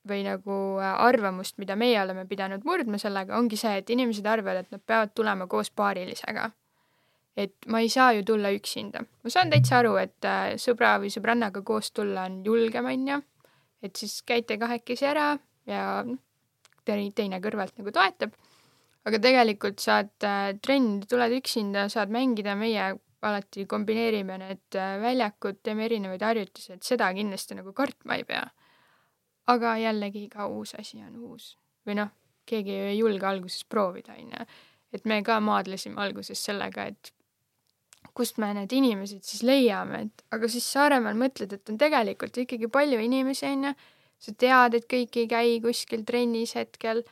või nagu äh, arvamust, mida meie oleme pidanud murdma sellega, ongi see, et inimesed arvavad, et nad peavad tulema koos paarilisega. et ma ei saa ju tulla üksinda. ma saan täitsa aru, et äh, sõbra või sõbrannaga koos tulla on julgem, onju. et siis käite kahekesi ära ja teine, teine kõrvalt nagu toetab. aga tegelikult saad äh, trenni, tuled üksinda, saad mängida, meie alati kombineerime need väljakud, teeme erinevaid harjutusi, et seda kindlasti nagu kartma ei pea aga jällegi iga uus asi on uus. või noh, keegi ei julge alguses proovida, onju. et me ka maadlesime alguses sellega, et kust me need inimesed siis leiame, et aga siis Saaremaal mõtled, et on tegelikult ikkagi palju inimesi, onju. sa tead, et kõik ei käi kuskil trennis hetkel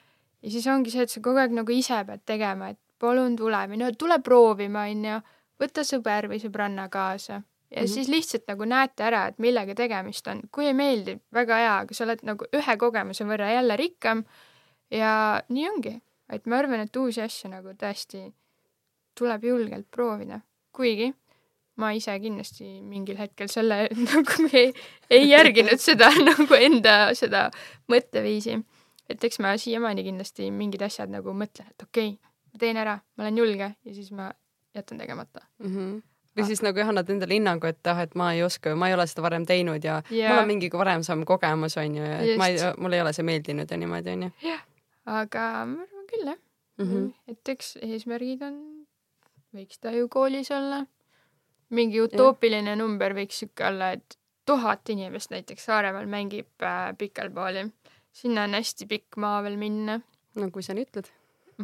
ja siis ongi see, et sa kogu aeg nagu ise pead tegema, et palun tule või no tule proovima, onju. Võta sõber või sõbranna kaasa ja mm -hmm. siis lihtsalt nagu näete ära, et millega tegemist on. kui ei meeldi, väga hea, aga sa oled nagu ühe kogemuse võrra jälle rikkam ja nii ongi. et ma arvan, et uusi asju nagu tõesti tuleb julgelt proovida, kuigi ma ise kindlasti mingil hetkel selle nagu ei, ei järginud seda nagu enda seda mõtteviisi. et eks ma siiamaani kindlasti mingid asjad nagu mõtlen, et okei okay,, ma teen ära, ma olen julge ja siis ma jätan tegemata mm. -hmm või siis nagu annad endale hinnangu, et ah, et ma ei oska, ma ei ole seda varem teinud ja yeah. mul on mingi varem kogemus onju ja et ma ei, mul ei ole see meeldinud ja niimoodi onju. jah, aga ma arvan küll jah mm. -hmm. et eks eesmärgid on, võiks ta ju koolis olla. mingi utoopiline yeah. number võiks sihuke olla, et tuhat inimest näiteks Saaremaal mängib äh, pikelpooli. sinna on hästi pikk maa veel minna. no kui sa nii ütled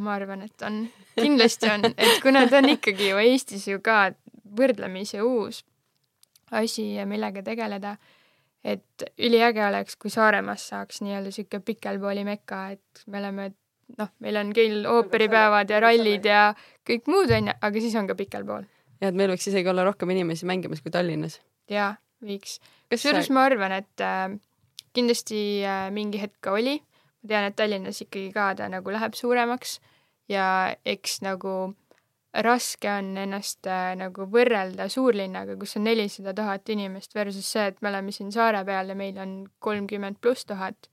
ma arvan, et on, kindlasti on, et kuna ta on ikkagi ju Eestis ju ka võrdlemisi uus asi, millega tegeleda. et üliäge oleks, kui Saaremaast saaks nii-öelda sihuke pikelpooli meka, et me oleme, noh, meil on küll ooperipäevad ja rallid ja kõik muud onju, aga siis on ka pikelpool. ja et meil võiks isegi olla rohkem inimesi mängimas kui Tallinnas. jaa, võiks. kusjuures ma arvan, et äh, kindlasti äh, mingi hetk ka oli. Ma tean, et Tallinnas ikkagi ka ta nagu läheb suuremaks ja eks nagu raske on ennast äh, nagu võrrelda suurlinnaga, kus on nelisada tuhat inimest versus see, et me oleme siin saare peal ja meil on kolmkümmend pluss tuhat.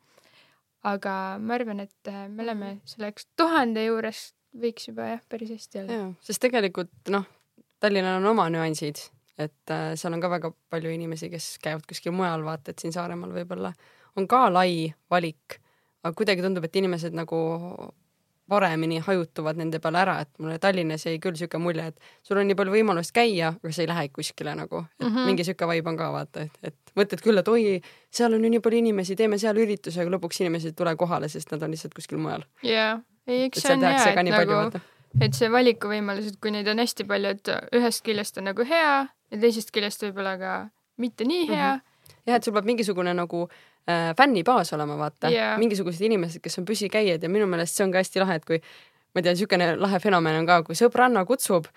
aga ma arvan, et äh, me oleme selleks tuhande juures võiks juba jah, päris hästi olla. sest tegelikult noh, Tallinnal on oma nüansid, et äh, seal on ka väga palju inimesi, kes käivad kuskil mujal, vaata et siin Saaremaal võib-olla on ka lai valik, aga kuidagi tundub, et inimesed nagu paremini hajutuvad nende peale ära, et mulle Tallinnas jäi küll siuke mulje, et sul on nii palju võimalust käia, aga sa ei lähe kuskile nagu, et mm -hmm. mingi siuke vibe on ka vaata, et, et mõtled küll, et oi, seal on ju nii palju inimesi, teeme seal ürituse, aga lõpuks inimesed ei tule kohale, sest nad on lihtsalt kuskil mujal. jaa, ei eks see on hea, et nagu, et see valikuvõimalus, et kui neid on hästi palju, et ühest küljest on nagu hea ja teisest küljest võib-olla ka mitte nii hea mm. -hmm. jah, et sul peab mingisugune nagu äh, fännibaas olema, vaata yeah.. mingisugused inimesed, kes on püsikäijad ja minu meelest see on ka hästi lahe, et kui ma ei tea, niisugune lahe fenomen on ka, kui sõbranna kutsub,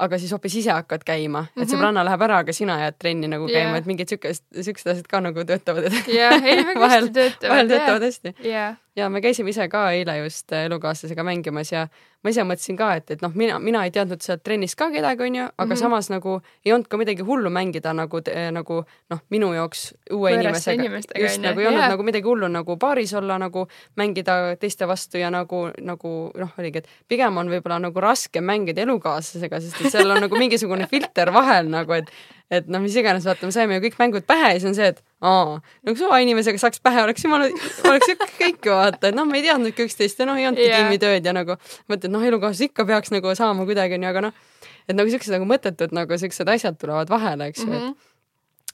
aga siis hoopis ise hakkad käima, et mm -hmm. sõbranna läheb ära, aga sina jääd trenni nagu yeah. käima, et mingid siukest, siuksed asjad ka nagu töötavad. jah, ei väga hästi töötavad. vahel töötavad hästi yeah. Ja me käisime ise ka eile just äh, elukaaslasega mängimas ja ma ise mõtlesin ka, et, et noh, mina, mina ei teadnud sealt trennis ka kedagi, onju, aga mm -hmm. samas nagu ei olnud ka midagi hullu mängida nagu, nagu noh, minu jaoks uue Võõraste inimesega. just nagu ei olnud yeah. nagu midagi hullu nagu baaris olla nagu mängida teiste vastu ja nagu, nagu noh, oligi, et pigem on võib-olla nagu raske mängida elukaaslasega, sest et seal on nagu mingisugune filter vahel nagu, et et noh, mis iganes, vaata, me saime ju kõik mängud pähe ja siis on see, et aa, nagu suvainimesega saaks pähe, oleks jumala, oleks ikka kõik ju vaata, et noh, me ei teadnudki üksteist ja noh, ei olnudki yeah. tiimitööd ja nagu mõtled, noh, elukaaslase ikka peaks nagu saama kuidagi onju, aga noh, et nagu siuksed nagu mõttetud nagu siuksed asjad tulevad vahele, eks ju mm -hmm., et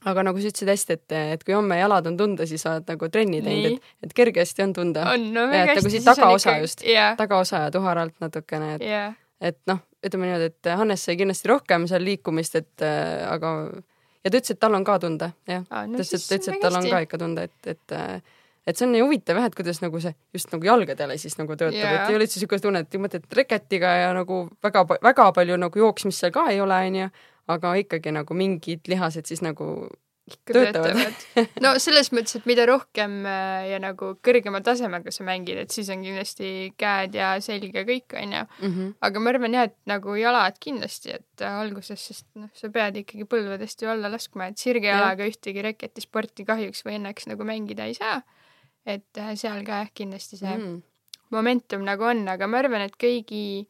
aga nagu sa ütlesid hästi, et, et kui homme jalad on tunda, siis oled nagu trenni teinud, et, et kergesti on tunda. on, no väga hästi. nagu siit tagaosa ikka... just yeah., tagaosa ja tuharalt natukene, et yeah., et noh, ütleme niimoodi, et Hannes sai kindlasti rohkem seal liikumist, et äh, aga ja ta ütles, et tal on ka tunda, jah ah,. No ta ütles, et, ütles, et tal on ka ikka tunda, et, et äh, et see on nii huvitav jah, et kuidas nagu see just nagu jalgadele siis nagu töötab yeah., et ei ole üldse niisugust tunnet, et mõtled reketiga ja nagu väga, väga palju nagu jooksmist seal ka ei ole, onju, aga ikkagi nagu mingid lihased siis nagu töötavad, töötavad. no selles mõttes, et mida rohkem äh, ja nagu kõrgema tasemega sa mängid, et siis on kindlasti käed ja selg ja kõik, onju. Mhm. aga ma arvan jah, et nagu jalad kindlasti, et äh, alguses, sest noh, sa pead ikkagi põlvedest ju alla laskma, et sirgjalaga ühtegi reketisporti kahjuks või õnneks nagu mängida ei saa. et äh, seal ka jah, kindlasti see mm. momentum nagu on, aga ma arvan, et kõigi,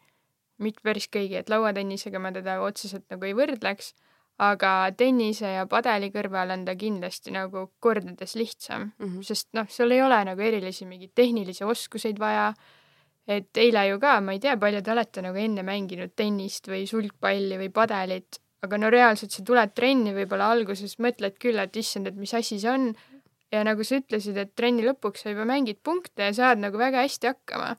mitte päris kõigi, et lauatennisega ma teda otseselt nagu ei võrdleks aga tennise ja padeli kõrval on ta kindlasti nagu kordades lihtsam mm, -hmm. sest noh, sul ei ole nagu erilisi mingeid tehnilisi oskuseid vaja. et eile ju ka, ma ei tea, palju te olete nagu enne mänginud tennist või sulgpalli või padelit, aga no reaalselt sa tuled trenni võib-olla alguses mõtled küll, et issand, et mis asi see on. ja nagu sa ütlesid, et trenni lõpuks sa juba mängid punkte ja saad nagu väga hästi hakkama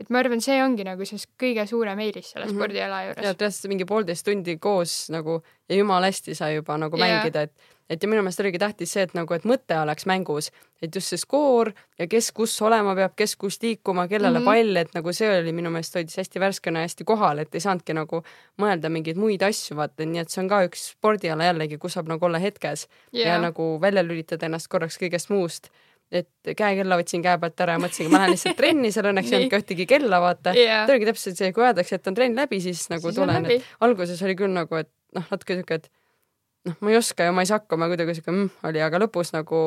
et ma arvan, see ongi nagu siis kõige suurem eelis selle mm -hmm. spordiala juures. ja tõesti mingi poolteist tundi koos nagu ja jumala hästi sai juba nagu yeah. mängida, et et ja minu meelest oligi tähtis see, et nagu, et mõte oleks mängus, et just see skoor ja kes kus olema peab, kes kus liikuma, kellele mm -hmm. pall, et nagu see oli minu meelest hoidis hästi värskena ja hästi kohal, et ei saanudki nagu mõelda mingeid muid asju, vaata, nii et see on ka üks spordiala jällegi, kus saab nagu olla hetkes yeah. ja nagu välja lülitada ennast korraks kõigest muust et käekella võtsin käe pealt ära ja mõtlesin, ma lähen lihtsalt trenni, seal õnneks ei olnud ka ühtegi kella, vaata. Yeah.. ta oligi täpselt see, kui öeldakse, et on trenn läbi, siis nagu siis tulen, et alguses oli küll nagu, et noh, natuke siuke, et noh, ma ei oska ja ma ei saa hakkama, kuidagi siuke mm, oli, aga lõpus nagu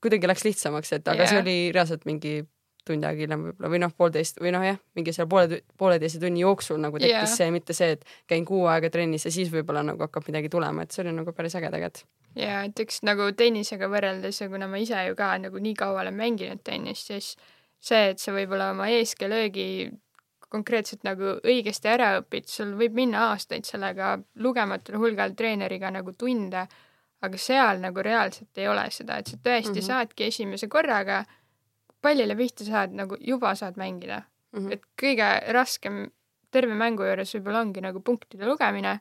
kuidagi läks lihtsamaks, et aga yeah. see oli reaalselt mingi tund aega hiljem võib-olla või noh, poolteist või noh, jah, mingi seal poole, pooleteise tunni jooksul nagu tekkis yeah. see, mitte see, et käin kuu aega trennis ja siis võib-olla nagu hakkab midagi tulema, et see oli nagu päris äge tegelikult ja et eks nagu tennisega võrreldes ja kuna ma ise ju ka nagu nii kaua olen mänginud tennist, siis see, et sa võib-olla oma eeskeelöögi konkreetselt nagu õigesti ära õpid, sul võib minna aastaid sellega lugematul hulgal treeneriga nagu tunde, aga seal nagu reaalselt ei ole seda, et sa tõesti mm -hmm. saadki esimese korraga, pallile pihta saad, nagu juba saad mängida mm. -hmm. et kõige raskem terve mängu juures võib-olla ongi nagu punktide lugemine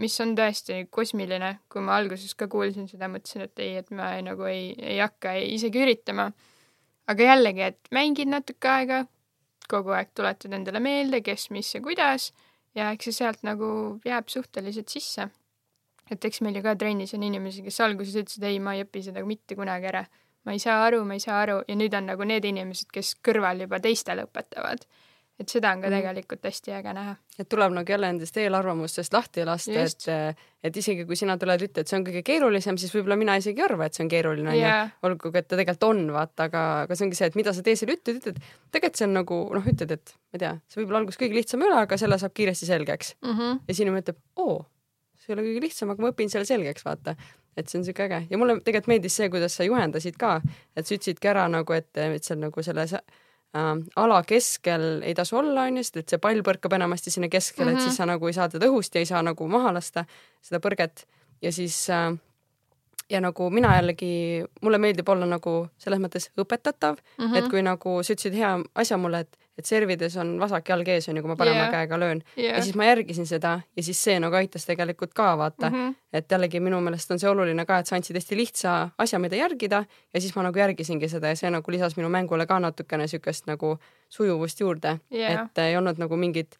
mis on tõesti kosmiline, kui ma alguses ka kuulsin seda, mõtlesin, et ei, et ma ei, nagu ei, ei hakka ei, isegi üritama. aga jällegi, et mängid natuke aega, kogu aeg tuletad endale meelde, kes, mis ja kuidas ja eks see sealt nagu jääb suhteliselt sisse. et eks meil ju ka trennis on inimesi, kes alguses ütlesid, ei, ma ei õpi seda mitte kunagi ära. ma ei saa aru, ma ei saa aru ja nüüd on nagu need inimesed, kes kõrval juba teistele õpetavad et seda on ka mm. tegelikult hästi äge näha. et tuleb nagu jälle nendest eelarvamustest lahti lasta, et, et isegi kui sina tuled, ütled, see on kõige keerulisem, siis võib-olla mina isegi ei arva, et see on keeruline onju yeah., olgugi et ta tegelikult on, vaata, aga, aga see ongi see, et mida sa teisele ütled, ütled, tegelikult see on nagu noh, ütled, et ma ei tea, see võib-olla alguses kõige lihtsam ei ole, aga selle saab kiiresti selgeks mm. -hmm. ja siis inimene ütleb, oo, see ei ole kõige lihtsam, aga ma õpin selle selgeks, vaata et see on siuke äge ja mulle tegelikult meeldis see, kuidas sa juhendasid ka, et sa ütlesidki ära nagu, et, et seal nagu selles äh, ala keskel ei tasu olla, on ju, sest et see pall põrkab enamasti sinna keskele mm, -hmm. et Mhm. siis sa nagu ei saa teda õhust ja ei saa nagu maha lasta seda põrget ja siis äh, ja nagu mina jällegi, mulle meeldib olla nagu selles mõttes õpetatav mm, -hmm. et kui nagu sa ütlesid hea asja mulle, et, et servides on vasak jalg ees, on ju, kui ma parema yeah. käega löön Jah. ja siis ma järgisin seda ja siis see nagu aitas tegelikult ka vaata mm. -hmm. et jällegi minu meelest on see oluline ka, et sa andsid hästi lihtsa asja, mida järgida ja siis ma nagu järgisingi seda ja see nagu lisas minu mängule ka natukene siukest nagu sujuvust juurde Jah. et ei olnud nagu mingit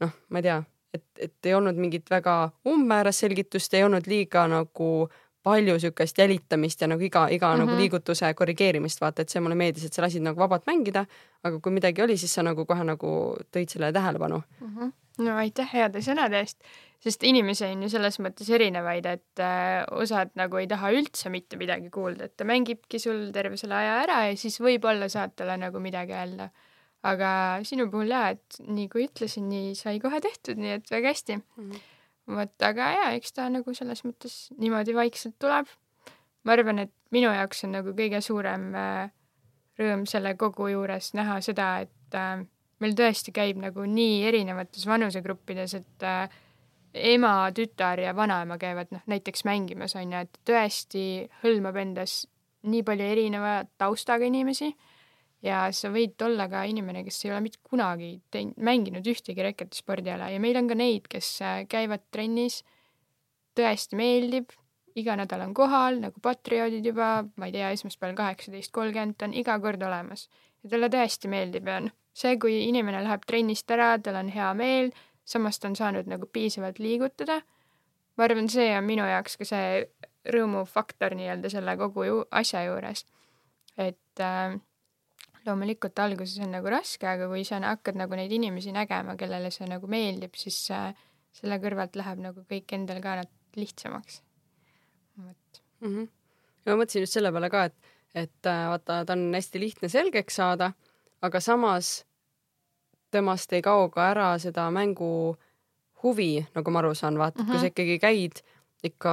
noh, ma ei tea, et, et ei olnud mingit väga umbmäärast selgitust, ei olnud liiga nagu palju siukest jälitamist ja nagu iga, iga mm -hmm. nagu liigutuse korrigeerimist, vaata, et see mulle meeldis, et sa lasid nagu vabalt mängida, aga kui midagi oli, siis sa nagu kohe nagu tõid sellele tähelepanu. no aitäh heade sõnade eest, sest inimesi on ju selles mõttes erinevaid, et äh, osad nagu ei taha üldse mitte midagi kuulda, et ta mängibki sul terve selle aja ära ja siis võib-olla saad talle nagu midagi öelda. aga sinu puhul jaa, et nii kui ütlesin, nii sai kohe tehtud, nii et väga hästi mm. Mhm. Vot, aga jaa, eks ta nagu selles mõttes niimoodi vaikselt tuleb. ma arvan, et minu jaoks on nagu kõige suurem äh, rõõm selle kogu juures näha seda, et äh, meil tõesti käib nagu nii erinevates vanusegruppides, et äh, ema, tütar ja vanaema käivad noh, näiteks mängimas on ju, et tõesti hõlmab endas nii palju erineva taustaga inimesi ja sa võid olla ka inimene, kes ei ole mitte kunagi teinud, mänginud ühtegi reketispordiala ja meil on ka neid, kes äh, käivad trennis, tõesti meeldib, iga nädal on kohal nagu patrioodid juba, ma ei tea, esmaspäeval kaheksateist kolmkümmend, on iga kord olemas. Ja talle tõesti meeldib ja noh, see, kui inimene läheb trennist ära, tal on hea meel, samas ta on saanud nagu piisavalt liigutada, ma arvan, see on minu jaoks ka see rõõmufaktor nii-öelda selle kogu ju asja juures. et äh, loomulikult alguses on nagu raske, aga kui sa hakkad nagu neid inimesi nägema, kellele see nagu meeldib, siis äh, selle kõrvalt läheb nagu kõik endal ka lihtsamaks. vot. mm. -hmm. ma mõtlesin just selle peale ka, et, et äh, vaata, ta on hästi lihtne selgeks saada, aga samas temast ei kao ka ära seda mängu huvi, nagu ma aru saan, vaata mm, -hmm. kui sa ikkagi käid ikka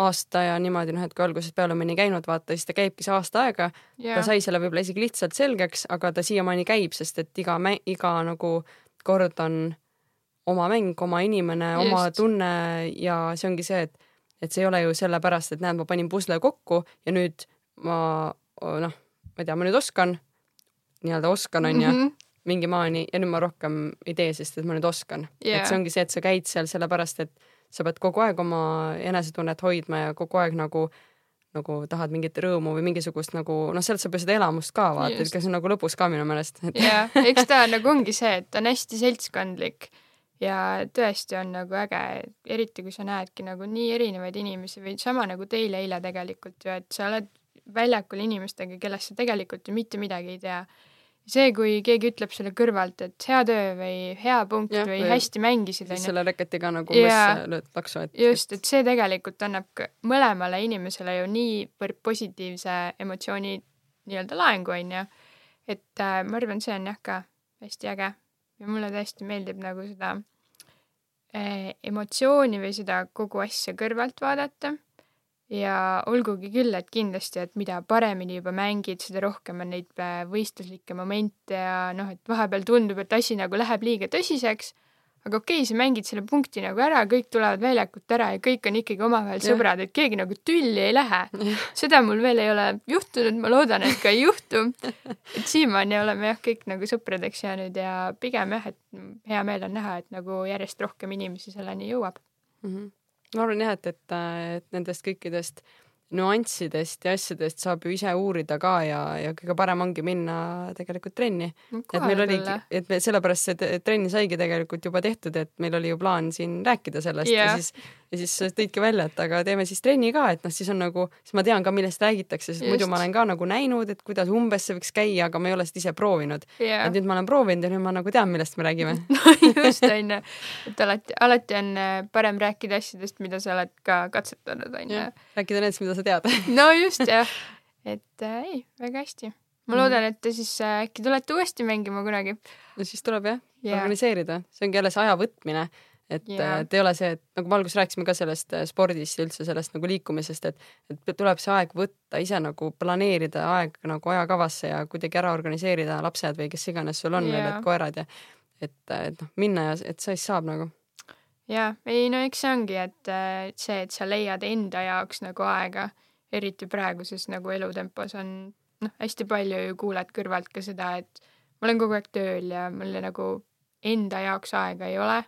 aasta ja niimoodi, noh, et kui algusest peale mõni käinud, vaata, siis ta käibki see aasta aega yeah. ta sai selle võib-olla isegi lihtsalt selgeks, aga ta siiamaani käib, sest et iga iga nagu kord on oma mäng, oma inimene, oma tunne ja see ongi see, et et see ei ole ju sellepärast, et näed, ma panin pusle kokku ja nüüd ma noh, ma ei tea, ma nüüd oskan, nii-öelda oskan, onju, Mhm. mingi maani ja nüüd ma rohkem ei tee, sest et ma nüüd oskan Jaa. et see ongi see, et sa käid seal sellepärast, et sa pead kogu aeg oma enesetunnet hoidma ja kogu aeg nagu nagu tahad mingit rõõmu või mingisugust nagu noh, sealt saab ju seda elamust ka vaata, et see on nagu lõbus ka minu meelest, et jah, eks ta nagu ongi see, et ta on hästi seltskondlik ja tõesti on nagu äge, eriti kui sa näedki nagu nii erinevaid inimesi või sama nagu teil eile tegelikult ju, et sa oled väljakul inimestega, kellest sa tegelikult ju mitte midagi ei tea. See, kui keegi ütleb sulle kõrvalt, et hea töö või hea punkt ja, või või hästi mängisid, onju. selle reketiga nagu Jaa. umbes lööd laksu, et just, et see tegelikult annab mõlemale inimesele ju niivõrd positiivse emotsiooni nii-öelda laengu, onju. et äh, ma arvan, see on jah ka hästi äge ja mulle tõesti meeldib nagu seda äh, emotsiooni või seda kogu asja kõrvalt vaadata. Ja olgugi küll, et kindlasti, et mida paremini juba mängid, seda rohkem on neid äh, võistluslikke momente ja noh, et vahepeal tundub, et asi nagu läheb liiga tõsiseks aga okei okay,, sa mängid selle punkti nagu ära, kõik tulevad väljakult ära ja kõik on ikkagi omavahel sõbrad, et keegi nagu tülli ei lähe. seda mul veel ei ole juhtunud, ma loodan, et ka ei juhtu. et siiamaani oleme jah, kõik nagu sõpradeks jäänud ja pigem jah, et hea meel on näha, et nagu järjest rohkem inimesi selleni jõuab. mm. -hmm. Ma arvan jah, et, et, et nendest kõikidest nüanssidest ja asjadest saab ju ise uurida ka ja, ja kõige parem ongi minna tegelikult trenni. et meil oligi, et me sellepärast see trenn saigi tegelikult juba tehtud, et meil oli ju plaan siin rääkida sellest yeah. Ja siis, ja siis tõidki välja, et aga teeme siis trenni ka, et noh, siis on nagu, siis ma tean ka, millest räägitakse, sest Just. muidu ma olen ka nagu näinud, et kuidas umbes see võiks käia, aga ma ei ole seda ise proovinud. jah et, nüüd ma olen proovinud ja nüüd ma nagu tean, millest me räägime. just onju, et alati, alati on äh, parem rääkida asjadest, mida sa oled ka katsetanud onju. rääkida nendest, mida sa tead. no just jah, et äh, ei, väga hästi. ma loodan, et te siis äh, äkki tulete uuesti mängima kunagi. no siis tuleb jah Jaa. organiseerida, see ongi jälle see aja võtmine, et yeah. et ei ole see, et nagu me alguses rääkisime ka sellest äh, spordist ja üldse sellest nagu liikumisest, et et tuleb see aeg võtta ise nagu planeerida aeg nagu ajakavasse ja kuidagi ära organiseerida lapsed või kes iganes sul on Jaa. et koerad ja et, et noh, minna ja et siis saab nagu. jaa, ei no eks see ongi, et äh, et see, et sa leiad enda jaoks nagu aega, eriti praeguses nagu elutempos on noh, hästi palju ju kuuled kõrvalt ka seda, et ma olen kogu aeg tööl ja mul nagu enda jaoks aega ei ole.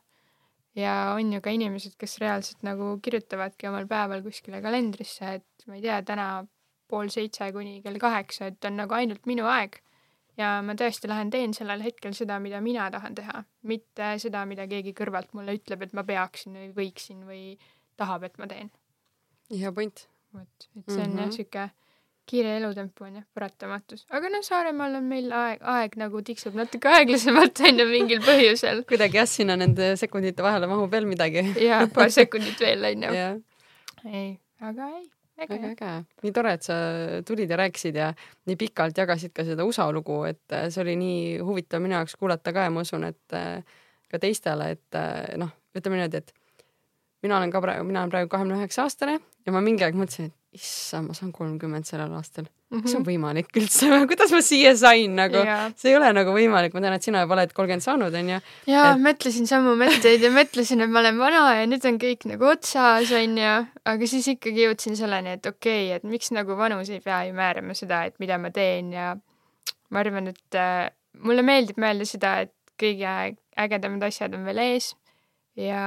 Ja on ju ka inimesed, kes reaalselt nagu kirjutavadki omal päeval kuskile kalendrisse, et ma ei tea, täna pool seitse kuni kell kaheksa, et on nagu ainult minu aeg. ja ma tõesti lähen teen sellel hetkel seda, mida mina tahan teha, mitte seda, mida keegi kõrvalt mulle ütleb, et ma peaksin või võiksin või tahab, et ma teen. hea point. vot, et see on mm -hmm. jah Mhm. sihuke kiire elutempo on jah paratamatus, aga noh, Saaremaal on meil aeg, aeg nagu tiksub natuke aeglasemalt on ju mingil põhjusel kuidagi jah, sinna nende sekundite vahele mahub veel midagi. ja paar sekundit veel on ju. jah, ei, aga ei, äge äge. nii tore, et sa tulid ja rääkisid ja nii pikalt jagasid ka seda USA lugu, et äh, see oli nii huvitav minu jaoks kuulata ka ja ma usun, et äh, ka teistele, et äh, noh, ütleme niimoodi, et mina olen ka praegu, mina olen praegu kahekümne üheksa aastane ja ma mingi aeg mõtlesin, et issand, ma saan kolmkümmend sellel aastal. kas see on võimalik üldse või kuidas ma siia sain nagu? Mhm. jaa, see ei ole nagu võimalik, ma tean, et sina juba oled kolmkümmend saanud, onju. jaa Et- mõtlesin samu mõtteid ja mõtlesin, et ma olen vana ja nüüd on kõik nagu otsas onju, aga siis ikkagi jõudsin selleni, et okei okay,, et miks nagu vanus ei pea ju määrama seda, et mida ma teen ja ma arvan, et äh, mulle meeldib mõelda seda, et kõige ägedamad asjad on veel ees ja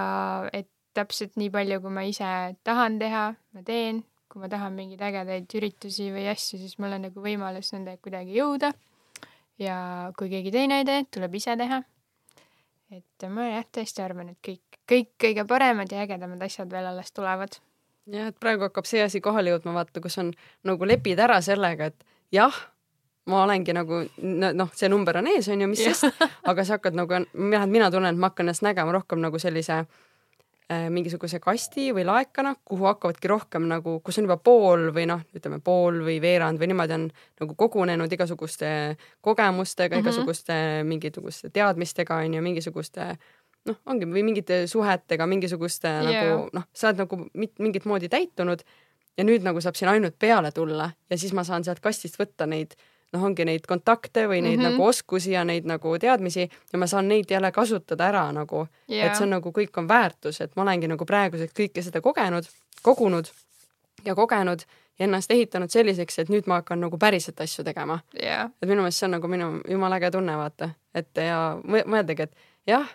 et täpselt nii palju, kui ma ise tahan teha, ma teen, kui ma tahan mingeid ägedaid üritusi või asju, siis mul on nagu võimalus nendega kuidagi jõuda. ja kui keegi teine ei tee, tuleb ise teha. et ma jah, tõesti arvan, et kõik, kõik kõige paremad ja ägedamad asjad veel alles tulevad. jah, et praegu hakkab see asi kohale jõudma, vaata, kus on nagu lepid ära sellega, et jah, ma olengi nagu no- noh, see number on ees, on ju, mis sest, aga sa hakkad nagu, mina, mina tunnen, et ma hakkan ennast nägema rohkem nagu sellise äh, mingisuguse kasti või laekana, kuhu hakkavadki rohkem nagu, kus on juba pool või noh, ütleme pool või veerand või niimoodi on nagu kogunenud igasuguste kogemustega mm. -hmm. igasuguste mingisuguste teadmistega on ju, mingisuguste noh, ongi või mingite suhetega, mingisuguste yeah. Nagu noh, sa oled nagu mit, mingit moodi täitunud ja nüüd nagu saab siin ainult peale tulla ja siis ma saan sealt kastist võtta neid noh, ongi neid kontakte või neid mm. -hmm. nagu oskusi ja neid nagu teadmisi ja ma saan neid jälle kasutada ära nagu yeah. et see on nagu kõik on väärtus, et ma olengi nagu praeguseks kõike seda kogenud, kogunud ja kogenud ja ennast ehitanud selliseks, et nüüd ma hakkan nagu päriselt asju tegema. jaa, et minu meelest see on nagu minu jumala äge tunne, vaata, et ja mõ- mõeldagi, et jah,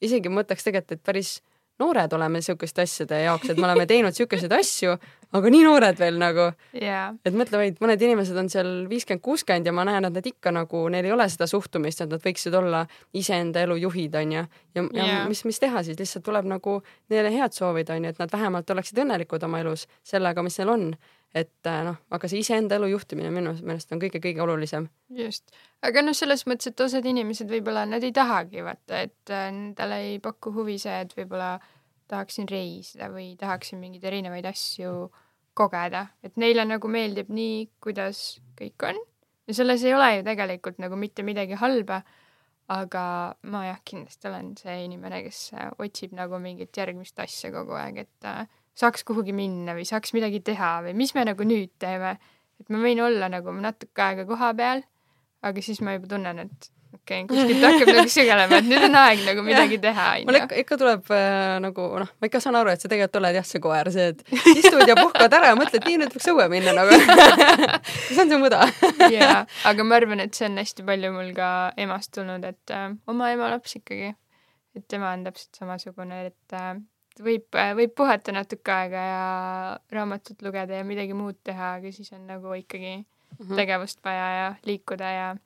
isegi mõtleks tegelikult, et päris noored oleme niisuguste asjade jaoks, et me oleme teinud niisuguseid asju, aga nii noored veel nagu, jaa, et mõtle vaid, mõned inimesed on seal viiskümmend, kuuskümmend ja ma näen, et nad ikka nagu, neil ei ole seda suhtumist, et nad võiksid olla iseenda elu juhid, onju. ja, ja yeah. mis, mis teha siis, lihtsalt tuleb nagu neile head soovida, onju, et nad vähemalt oleksid õnnelikud oma elus sellega, mis neil on. Et äh, noh, aga see iseenda elu juhtimine minu meelest on kõige-kõige olulisem. just. aga noh, selles mõttes, et osad inimesed võib-olla nad ei tahagi vaata, et äh, nendele ei paku huvi see, et võib-olla tahaksin reisida või tahaksin mingeid erinevaid asju kogeda, et neile nagu meeldib nii, kuidas kõik on ja selles ei ole ju tegelikult nagu mitte midagi halba. aga ma jah, kindlasti olen see inimene, kes otsib nagu mingit järgmist asja kogu aeg, et äh, saaks kuhugi minna või saaks midagi teha või mis me nagu nüüd teeme. et ma võin olla nagu natuke aega koha peal, aga siis ma juba tunnen, et okei okay,, kuskilt hakkab nagu sügelema, et nüüd on aeg nagu midagi teha, mul onju. ikka, ikka tuleb äh, nagu noh, ma ikka saan aru, et sa tegelikult oled jah, see koer, see, et istud ja puhkad ära ja mõtled, nii nüüd võiks õue minna nagu see on see muda jaa, aga ma arvan, et see on hästi palju mul ka emast tulnud, et äh, oma ema laps ikkagi. et tema on täpselt samasugune, et äh, võib, võib puhata natuke aega ja raamatut lugeda ja midagi muud teha, aga siis on nagu ikkagi Mhm. tegevust vaja ja liikuda ja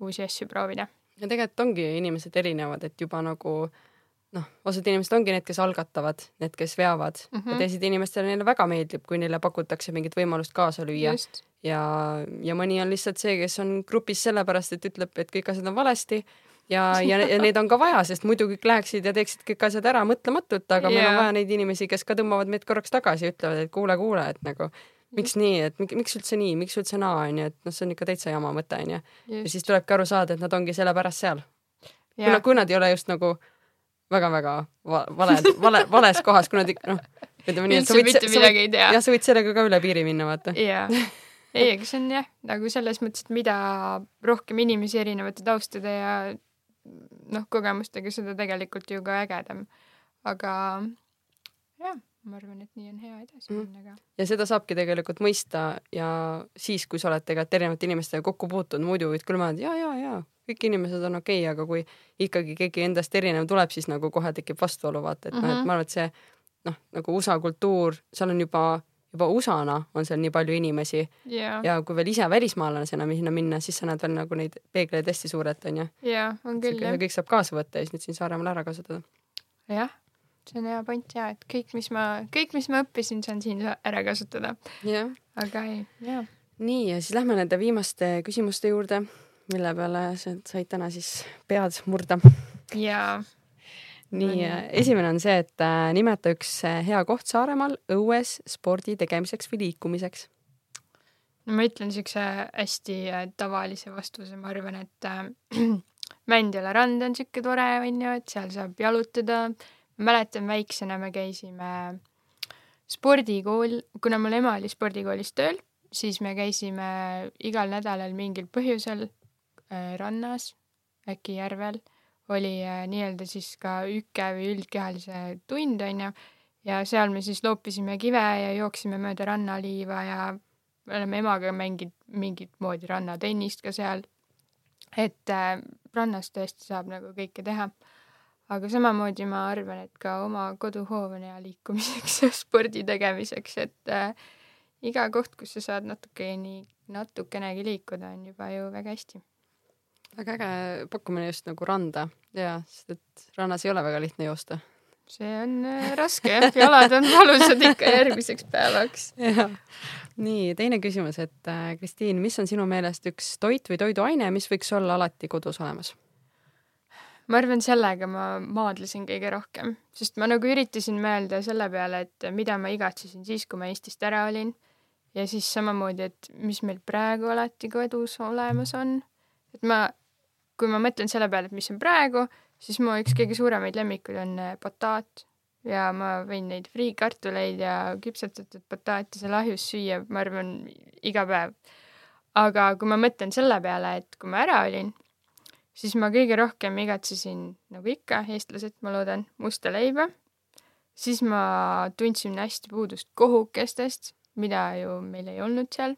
uusi asju proovida. ja tegelikult ongi inimesed erinevad, et juba nagu noh, osad inimesed ongi need, kes algatavad, need, kes veavad mm. -hmm. ja teised inimestele neile väga meeldib, kui neile pakutakse mingit võimalust kaasa lüüa ja, ja mõni on lihtsalt see, kes on grupis sellepärast, et ütleb, et kõik asjad on valesti ja, ja, ja neid on ka vaja, sest muidu kõik läheksid ja teeksid kõik asjad ära mõtlematult, aga yeah. meil on vaja neid inimesi, kes ka tõmbavad meid korraks tagasi ja ütlevad, et kuule, kuule, et nagu miks nii, et mik- miks üldse nii, miks üldse naa, onju, et noh, see on ikka täitsa jama mõte, onju. ja siis tulebki aru saada, et nad ongi sellepärast seal. Jaa. kuna, kui nad ei ole just nagu väga-väga va- vale, vale, vales kohas, kuna nad ikka noh, ütleme nii, et mitte midagi ei tea. jah, sa võid sellega ka üle piiri minna, vaata. jaa. ei, aga see on jah, nagu selles mõttes, et mida rohkem inimesi erinevate taustade ja noh, kogemustega, seda tegelikult ju ka ägedam. aga jah, ma arvan, et nii on hea edasi Mhm. minna ka. ja seda saabki tegelikult mõista ja siis, kui sa oled tegelikult erinevate inimestega kokku puutunud, muidu võid küll mõelda, ja, ja, ja kõik inimesed on okei okay,, aga kui ikkagi keegi endast erinev tuleb, siis nagu kohe tekib vastuolu, vaata, et mm -hmm. noh, et Mhm. ma arvan, et see noh, nagu USA kultuur, seal on juba, juba USA-na on seal nii palju inimesi jaa, ja kui veel ise välismaalasena sinna minna, siis sa näed veel nagu neid peegleid hästi suurelt, onju. jaa, on küll jah. kõik saab kaasa võtta ja siis nüüd siin Saaremaal ära kasutada. jah, see on hea point jaa, et kõik, mis ma, kõik, mis ma õppisin, saan siin ära kasutada. jah. aga ei, jaa. nii, ja siis lähme nende viimaste küsimuste juurde, mille peale sa said täna siis pead murda. jaa, nii On., esimene on see, et äh, nimeta üks äh, hea koht Saaremaal õues spordi tegemiseks või liikumiseks. no ma ütlen siukse hästi äh, tavalise vastuse, ma arvan, et äh, Mändjala rand on siuke tore, onju, et seal saab jalutada. mäletan, väiksena me käisime spordikool, kuna mul ema oli spordikoolis tööl, siis me käisime igal nädalal mingil põhjusel äh, rannas, äkki järvel, oli äh, nii-öelda siis ka üke või üldkehalise tund, onju, ja seal me siis loopisime kive ja jooksime mööda rannaliiva ja me oleme emaga mänginud mingit moodi rannatennist ka seal. et äh, rannas tõesti saab nagu kõike teha. aga samamoodi ma arvan, et ka oma koduhoov on hea liikumiseks ja spordi tegemiseks, et äh, iga koht, kus sa saad natukene, natukenegi liikuda, on juba ju väga hästi. Väga äge pakkumine just nagu randa ja, sest et rannas ei ole väga lihtne joosta. see on äh, raske jah, jalad on valusad ikka järgmiseks päevaks. nii, teine küsimus, et äh, Kristiin, mis on sinu meelest üks toit või toiduaine, mis võiks olla alati kodus olemas? ma arvan, sellega ma maadlesin kõige rohkem, sest ma nagu üritasin mõelda selle peale, et mida ma igatsesin siis, kui ma Eestist ära olin. ja siis samamoodi, et mis meil praegu alati kodus olemas on. et ma, kui ma mõtlen selle peale, et mis on praegu, siis mu üks kõige suuremaid lemmikuid on äh, bataat ja ma võin neid friikartuleid ja küpsetatud bataati seal ahjus süüa, ma arvan, iga päev. aga kui ma mõtlen selle peale, et kui ma ära olin, siis ma kõige rohkem igatsesin, nagu ikka, eestlased, ma loodan, musta leiba. siis ma tundsin hästi puudust kohukestest, mida ju meil ei olnud seal.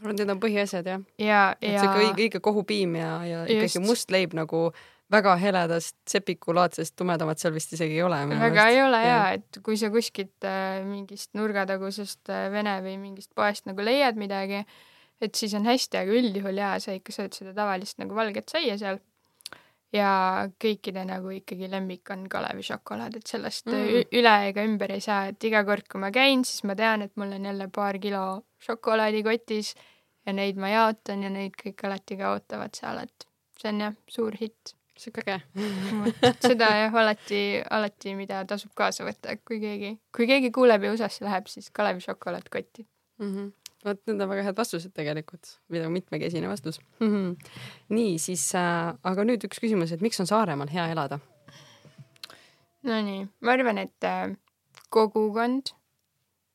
Ma arvan, et need on põhiasjad jah. ja, et ja siuke õige, õige kohupiim ja, ja Just. ikkagi must leib nagu väga heledast sepikulaadsest tumedamat seal vist isegi ei ole. väga ei ole jaa, et kui sa kuskilt äh, mingist nurgatagusest äh, vene või mingist poest nagu leiad midagi, et siis on hästi, aga üldjuhul jaa, sa ikka sööd seda tavalist nagu valget saia seal. ja kõikide nagu ikkagi lemmik on Kalevi šokolaad, et sellest Mm. mm. üle ega ümber ei saa, et iga kord, kui ma käin, siis ma tean, et mul on jälle paar kilo šokolaadi kotis ja neid ma jaotan ja neid kõik alati ka ootavad seal, et see on jah, suur hitt. siuke äge. seda jah, alati, alati, mida tasub kaasa võtta, kui keegi, kui keegi kuuleb ja USA-sse läheb, siis Kalevi šokolaad kotti. mm. -hmm. vot need on väga head vastused tegelikult, väga mitmekesine vastus mm. -hmm. nii siis äh,, aga nüüd üks küsimus, et miks on Saaremaal hea elada? Nonii, ma arvan, et äh, kogukond,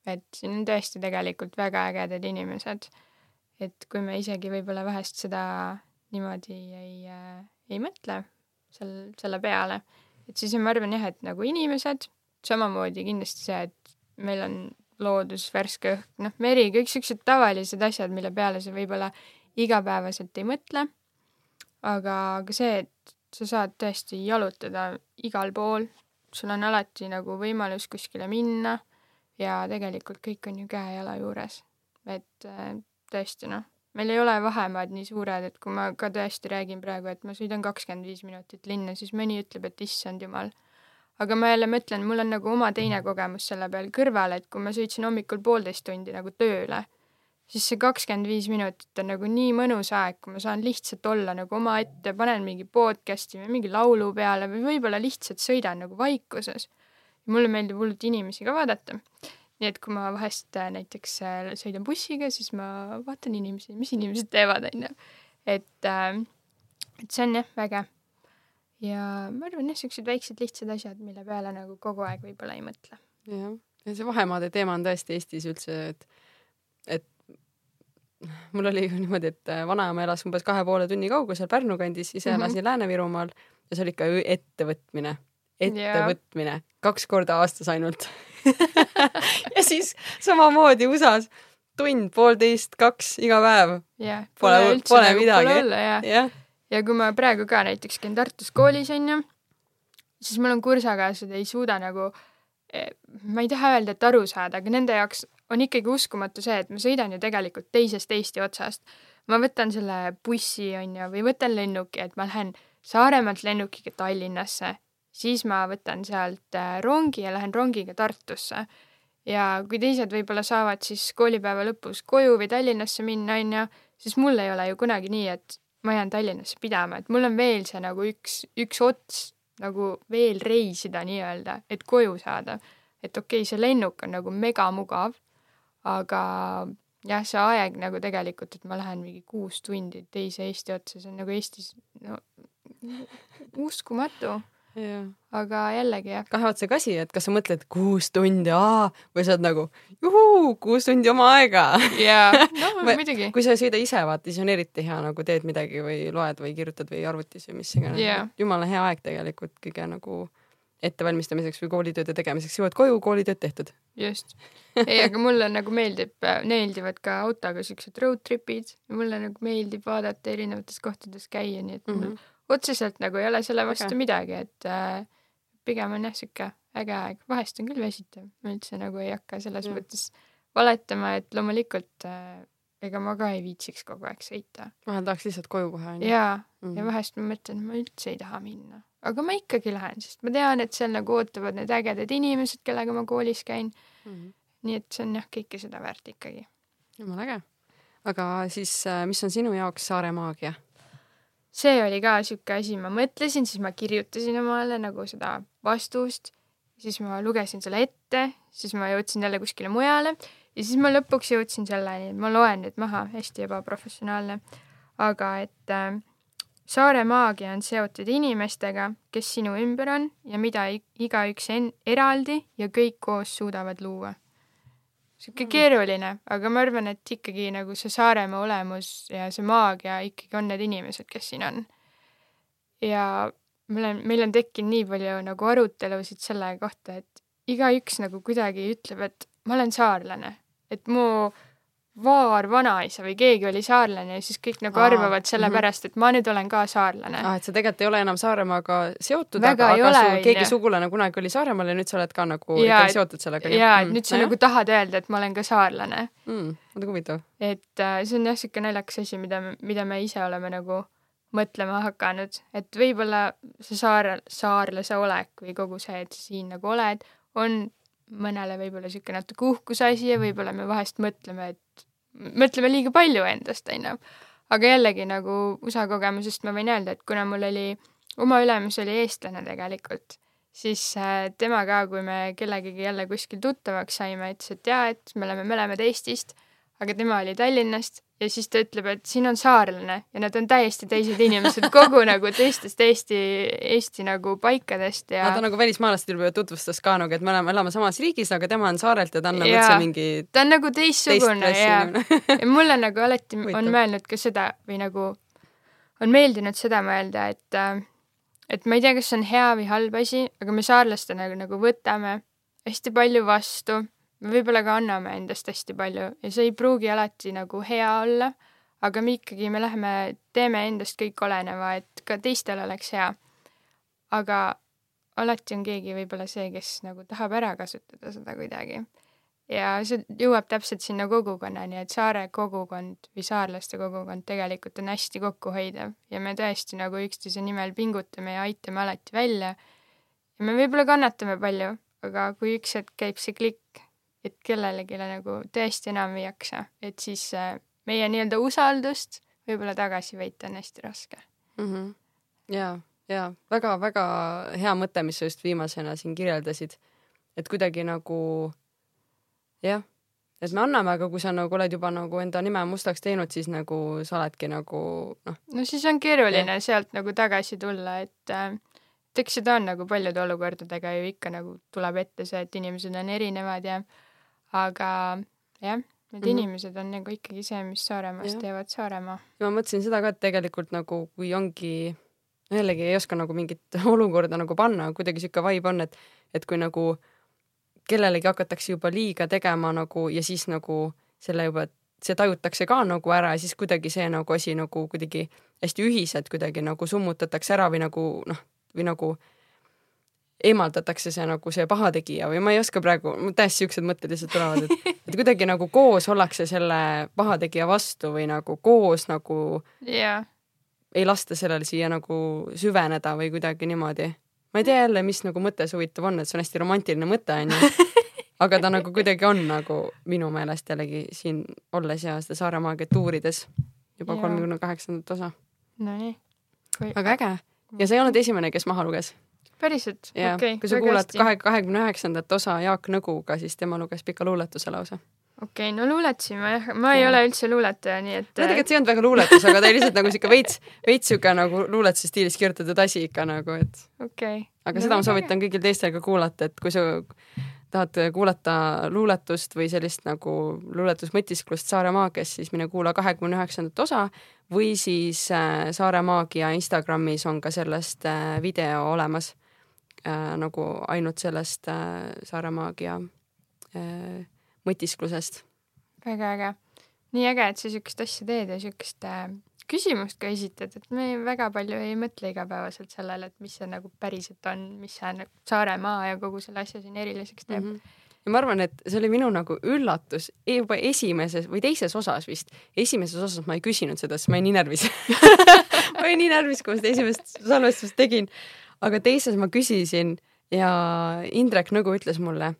et siin on tõesti tegelikult väga ägedad inimesed. et kui me isegi võib-olla vahest seda niimoodi ei äh,, ei mõtle sel, selle peale, et siis ma arvan jah, et nagu inimesed, samamoodi kindlasti see, et meil on loodus, värske õhk, noh, meri, kõik siuksed tavalised asjad, mille peale sa võib-olla igapäevaselt ei mõtle. aga ka see, et sa saad tõesti jalutada igal pool, sul on alati nagu võimalus kuskile minna ja tegelikult kõik on ju käe-jala juures. et äh, tõesti noh, meil ei ole vahemaad nii suured, et kui ma ka tõesti räägin praegu, et ma sõidan kakskümmend viis minutit linna, siis mõni ütleb, et issand jumal. aga ma jälle mõtlen, mul on nagu oma teine kogemus selle peal kõrval, et kui ma sõitsin hommikul poolteist tundi nagu tööle, siis see kakskümmend viis minutit on nagu nii mõnus aeg, kui ma saan lihtsalt olla nagu omaette, panen mingi podcast'i või mingi laulu peale või võib-olla lihtsalt sõidan nagu vaikuses. Mulle meeldib hullult inimesi ka vaadata. nii et kui ma vahest äh, näiteks äh, sõidan bussiga, siis ma vaatan inimesi, mis inimesed teevad, onju. et, et see on jah, äge. ja ma arvan jah, siuksed väiksed lihtsad asjad, mille peale nagu kogu aeg võib-olla ei mõtle. jah, ja see vahemaade teema on tõesti Eestis üldse, et, et mul oli ju niimoodi, et äh, vanaema elas umbes kahe poole tunni kaugusel Pärnu kandis, ise Mhm. elasin Lääne-Virumaal ja see oli ikka ju ettevõtmine, ettevõtmine, kaks korda aastas ainult. Ja siis samamoodi USA-s. Tund, poolteist, kaks iga päev, jah, Pole- pole midagi. olla ja, jah. ja kui ma praegu ka näiteks käin Tartus koolis onju, siis mul on kursakaaslased ei suuda nagu, ma ei taha öelda, et aru saada, aga nende jaoks on ikkagi uskumatu see, et ma sõidan ju tegelikult teisest Eesti otsast. ma võtan selle bussi onju või võtan lennuki, et ma lähen Saaremaalt lennukiga Tallinnasse, siis ma võtan sealt äh, rongi ja lähen rongiga Tartusse. ja kui teised võib-olla saavad siis koolipäeva lõpus koju või Tallinnasse minna onju, siis mul ei ole ju kunagi nii, et ma jään Tallinnasse pidama, et mul on veel see nagu üks, üks ots nagu veel reisida nii-öelda, et koju saada. et okei okay,, see lennuk on nagu megamugav, aga jah, see aeg nagu tegelikult, et ma lähen mingi kuus tundi teise Eesti otsa, see on nagu Eestis no uskumatu, jah. aga jällegi jah, kahe otsaga asi, et kas sa mõtled kuus tundi, aa, või sa oled nagu juhuu, kuus tundi oma aega. jaa, no Ma- muidugi, kui sa ei sõida ise, vaata, siis on eriti hea nagu teed midagi või loed või kirjutad või arvutis või mis iganes Jaa. jumala hea aeg tegelikult kõige nagu ettevalmistamiseks või koolitööde tegemiseks, jõuad koju, koolitööd tehtud. just. ei, aga mulle nagu meeldib, meeldivad ka autoga siuksed road trip'id, mulle nagu meeldib vaadata erinevates kohtades käia, nii et mm -hmm. Otseselt nagu ei ole selle vastu Äge. midagi, et äh, pigem on jah sihuke äge aeg, vahest on küll väsitav, ma üldse nagu ei hakka selles Jah. mõttes valetama, et loomulikult äh, ega ma ka ei viitsiks kogu aeg sõita. vahel tahaks lihtsalt koju kohe onju. jaa, Mhm. ja vahest ma mõtlen, ma üldse ei taha minna, aga ma ikkagi lähen, sest ma tean, et seal nagu ootavad need ägedad inimesed, kellega ma koolis käin, nii et see on jah, kõike seda väärt ikkagi. jumala äge. aga siis, mis on sinu jaoks Saare maagia? See oli ka sihuke asi, ma mõtlesin, siis ma kirjutasin omale nagu seda vastust, siis ma lugesin selle ette, siis ma jõudsin jälle kuskile mujale ja siis ma lõpuks jõudsin selleni, et ma loen nüüd maha, hästi ebaprofessionaalne, aga et äh, saare maagia on seotud inimestega, kes sinu ümber on ja mida igaüks eraldi ja kõik koos suudavad luua. Sihuke keeruline, aga ma arvan, et ikkagi nagu see Saaremaa olemus ja see maagia ikkagi on need inimesed, kes siin on. ja meil on, meil on tekkinud nii palju nagu arutelusid selle kohta, et igaüks nagu kuidagi ütleb, et ma olen saarlane, et mu vaar-vanaisa või keegi oli saarlane ja siis kõik nagu Aa, arvavad sellepärast, et ma nüüd olen ka saarlane. ah, et sa tegelikult ei ole enam Saaremaaga seotud, Väga aga, aga ole, su keegi onju. sugulane kunagi oli Saaremaal ja nüüd sa oled ka nagu Jaa, ikkagi seotud sellega. jaa, et nüüd sa nagu tahad öelda, et ma olen ka saarlane. mm,. muidugi huvitav. et äh, see on jah, niisugune naljakas asi, mida me, mida me ise oleme nagu mõtlema hakanud, et võib-olla see saar, saarlase olek või kogu see, et sa siin nagu oled, on mõnele võib-olla niisugune natuke uhkuse asi ja võib-olla me vahest mõtleme, et mõtleme liiga palju endast, onju. aga jällegi nagu USA kogemusest ma võin öelda, et kuna mul oli, oma ülemus oli eestlane tegelikult, siis äh, tema ka, kui me kellegagi jälle kuskil tuttavaks saime, ütles, et jaa, et me oleme mõlemad Eestist, aga tema oli Tallinnast ja siis ta ütleb, et siin on saarlane ja nad on täiesti teised inimesed kogu nagu teistest Eesti, Eesti nagu paikadest ja ta nagu välismaalastele juba tutvustas ka nagu, et me oleme, elame samas riigis, aga tema on saarelt ja ta on nagu üldse mingi ta on nagu teist teistsugune ja ja mulle nagu alati on mõelnud ka seda või nagu on meeldinud seda mõelda, et äh, et ma ei tea, kas see on hea või halb asi, aga me saarlastena nagu, nagu võtame hästi palju vastu, me võib-olla ka anname endast hästi palju ja see ei pruugi alati nagu hea olla, aga me ikkagi, me läheme, teeme endast kõik oleneva, et ka teistel oleks hea. aga alati on keegi võib-olla see, kes nagu tahab ära kasutada seda kuidagi ja see jõuab täpselt sinna kogukonnani, et saare kogukond või saarlaste kogukond tegelikult on hästi kokkuhoidev ja me tõesti nagu üksteise nimel pingutame ja aitame alati välja. ja me võib-olla kannatame palju, aga kui üks hetk käib see klikk, et kellelegi nagu tõesti enam ei jaksa, et siis äh, meie nii-öelda usaldust võib-olla tagasi võita on hästi raske. mm. -hmm. ja, ja väga-väga hea mõte, mis sa just viimasena siin kirjeldasid, et kuidagi nagu jah, et me anname, aga kui sa nagu oled juba nagu enda nime mustaks teinud, siis nagu sa oledki nagu noh, no siis on keeruline sealt nagu tagasi tulla, et äh, et eks seda on nagu paljude olukordadega ju ikka nagu tuleb ette see, et inimesed on erinevad ja aga jah, need mm -hmm. inimesed on nagu ikkagi see, mis Saaremaast teevad Saaremaa. ja ma mõtlesin seda ka, et tegelikult nagu kui ongi, jällegi ei oska nagu mingit olukorda nagu panna, kuidagi sihuke vibe on, et, et kui nagu kellelegi hakatakse juba liiga tegema nagu ja siis nagu selle juba, see tajutakse ka nagu ära ja siis kuidagi see nagu asi nagu kuidagi hästi ühiselt kuidagi nagu summutatakse ära või nagu noh, või nagu eemaldatakse see nagu see pahategija või ma ei oska praegu, täiesti siuksed mõtted lihtsalt tulevad, et, et kuidagi nagu koos ollakse selle pahategija vastu või nagu koos nagu yeah. ei lasta sellele siia nagu süveneda või kuidagi niimoodi. ma ei tea jälle, mis nagu mõte see huvitav on, et see on hästi romantiline mõte onju, aga ta nagu kuidagi on nagu minu meelest jällegi siin olles ja seda Saaremaagiat uurides juba kolmekümne kaheksandat osa. Nonii. väga äge ja sa ei olnud esimene, kes maha luges päriselt? okei okay,. kui sa kuulad kahe, kahekümne üheksandat osa Jaak Nõguga, siis tema luges pika luuletuse lausa. okei okay,, no luuletasin ma jah, ma ei ja. ole üldse luuletaja, nii et. no tegelikult see ei olnud väga luuletus, aga ta oli lihtsalt nagu siuke veits, veits siuke nagu luuletuse stiilis kirjutatud asi ikka nagu, et. okei okay.. aga no, seda ma soovitan kõigil teistel ka kuulata, et kui sa tahad kuulata luuletust või sellist nagu luuletusmõtisklust Saare maagias, siis mine kuula kahekümne üheksandat osa või siis äh, Saare maagia Instagramis on ka sellest äh, video olemas äh, nagu ainult sellest äh, Saare maagia äh, mõtisklusest. väga äge. nii äge, et sa siukest asja teed ja siukest äh, küsimust ka esitad, et me väga palju ei mõtle igapäevaselt sellele, et mis see nagu päriselt on, mis see nagu Saaremaa ja kogu selle asja siin eriliseks teeb mm. -hmm ja ma arvan, et see oli minu nagu üllatus e-, juba esimeses või teises osas vist. esimeses osas ma ei küsinud seda, sest ma olin nii närvis ma olin nii närvis, kui ma seda esimest salvestust tegin aga teises ma küsisin ja Indrek Nõgu ütles mulle,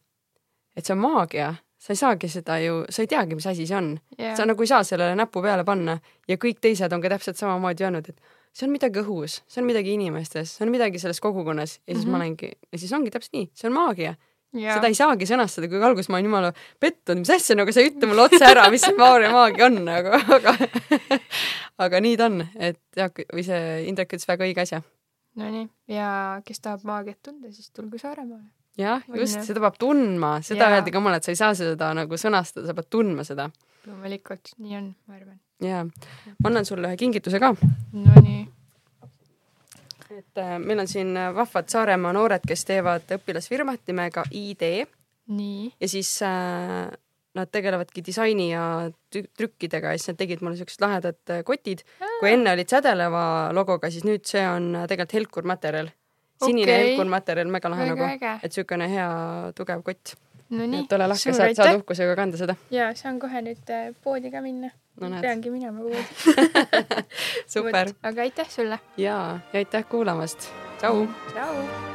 et see on maagia, sa ei saagi seda ju, sa ei teagi, mis asi see on yeah.. sa nagu ei saa sellele näppu peale panna ja kõik teised on ka täpselt samamoodi öelnud, et see on midagi õhus, see on midagi inimestes, see on midagi selles kogukonnas ja siis mm -hmm. ma mhm. olengi, ja siis ongi täpselt nii, see on maagia Yeah. seda ei saagi sõnastada, kui alguses ma olin jumala pettunud, mis asja, nagu sa ei ütle mulle otse ära, mis see Maarja maagia on nagu, aga aga nii ta on, et Jaak või see Indrek ütles väga õige asja Nonii, ja kes tahab maagiat tunda, siis tulgu Saaremaale. jah, just, seda peab tundma, seda öeldi ka mulle, et sa ei saa seda nagu sõnastada, sa pead tundma seda. loomulikult, nii on, ma arvan. jaa, ma annan sulle ühe kingituse ka. Nonii. et äh, meil on siin vahvad Saaremaa noored, kes teevad õpilasfirmat nimega ID. nii. ja siis äh, nad tegelevadki disaini ja trükkidega ja siis nad tegid mulle siuksed lahedad äh, kotid. kui enne olid sädeleva logoga, siis nüüd see on äh, tegelikult helkur materjal. sinine okay. helkur materjal, mega lahe väga nagu, et siukene hea tugev kott. no nii. et ole lahke, saad, saad uhkusega kanda seda. ja saan kohe nüüd äh, poodi ka minna no,. peangi minema poodi super. aga aitäh sulle. ja, ja aitäh kuulamast. tšau. tšau.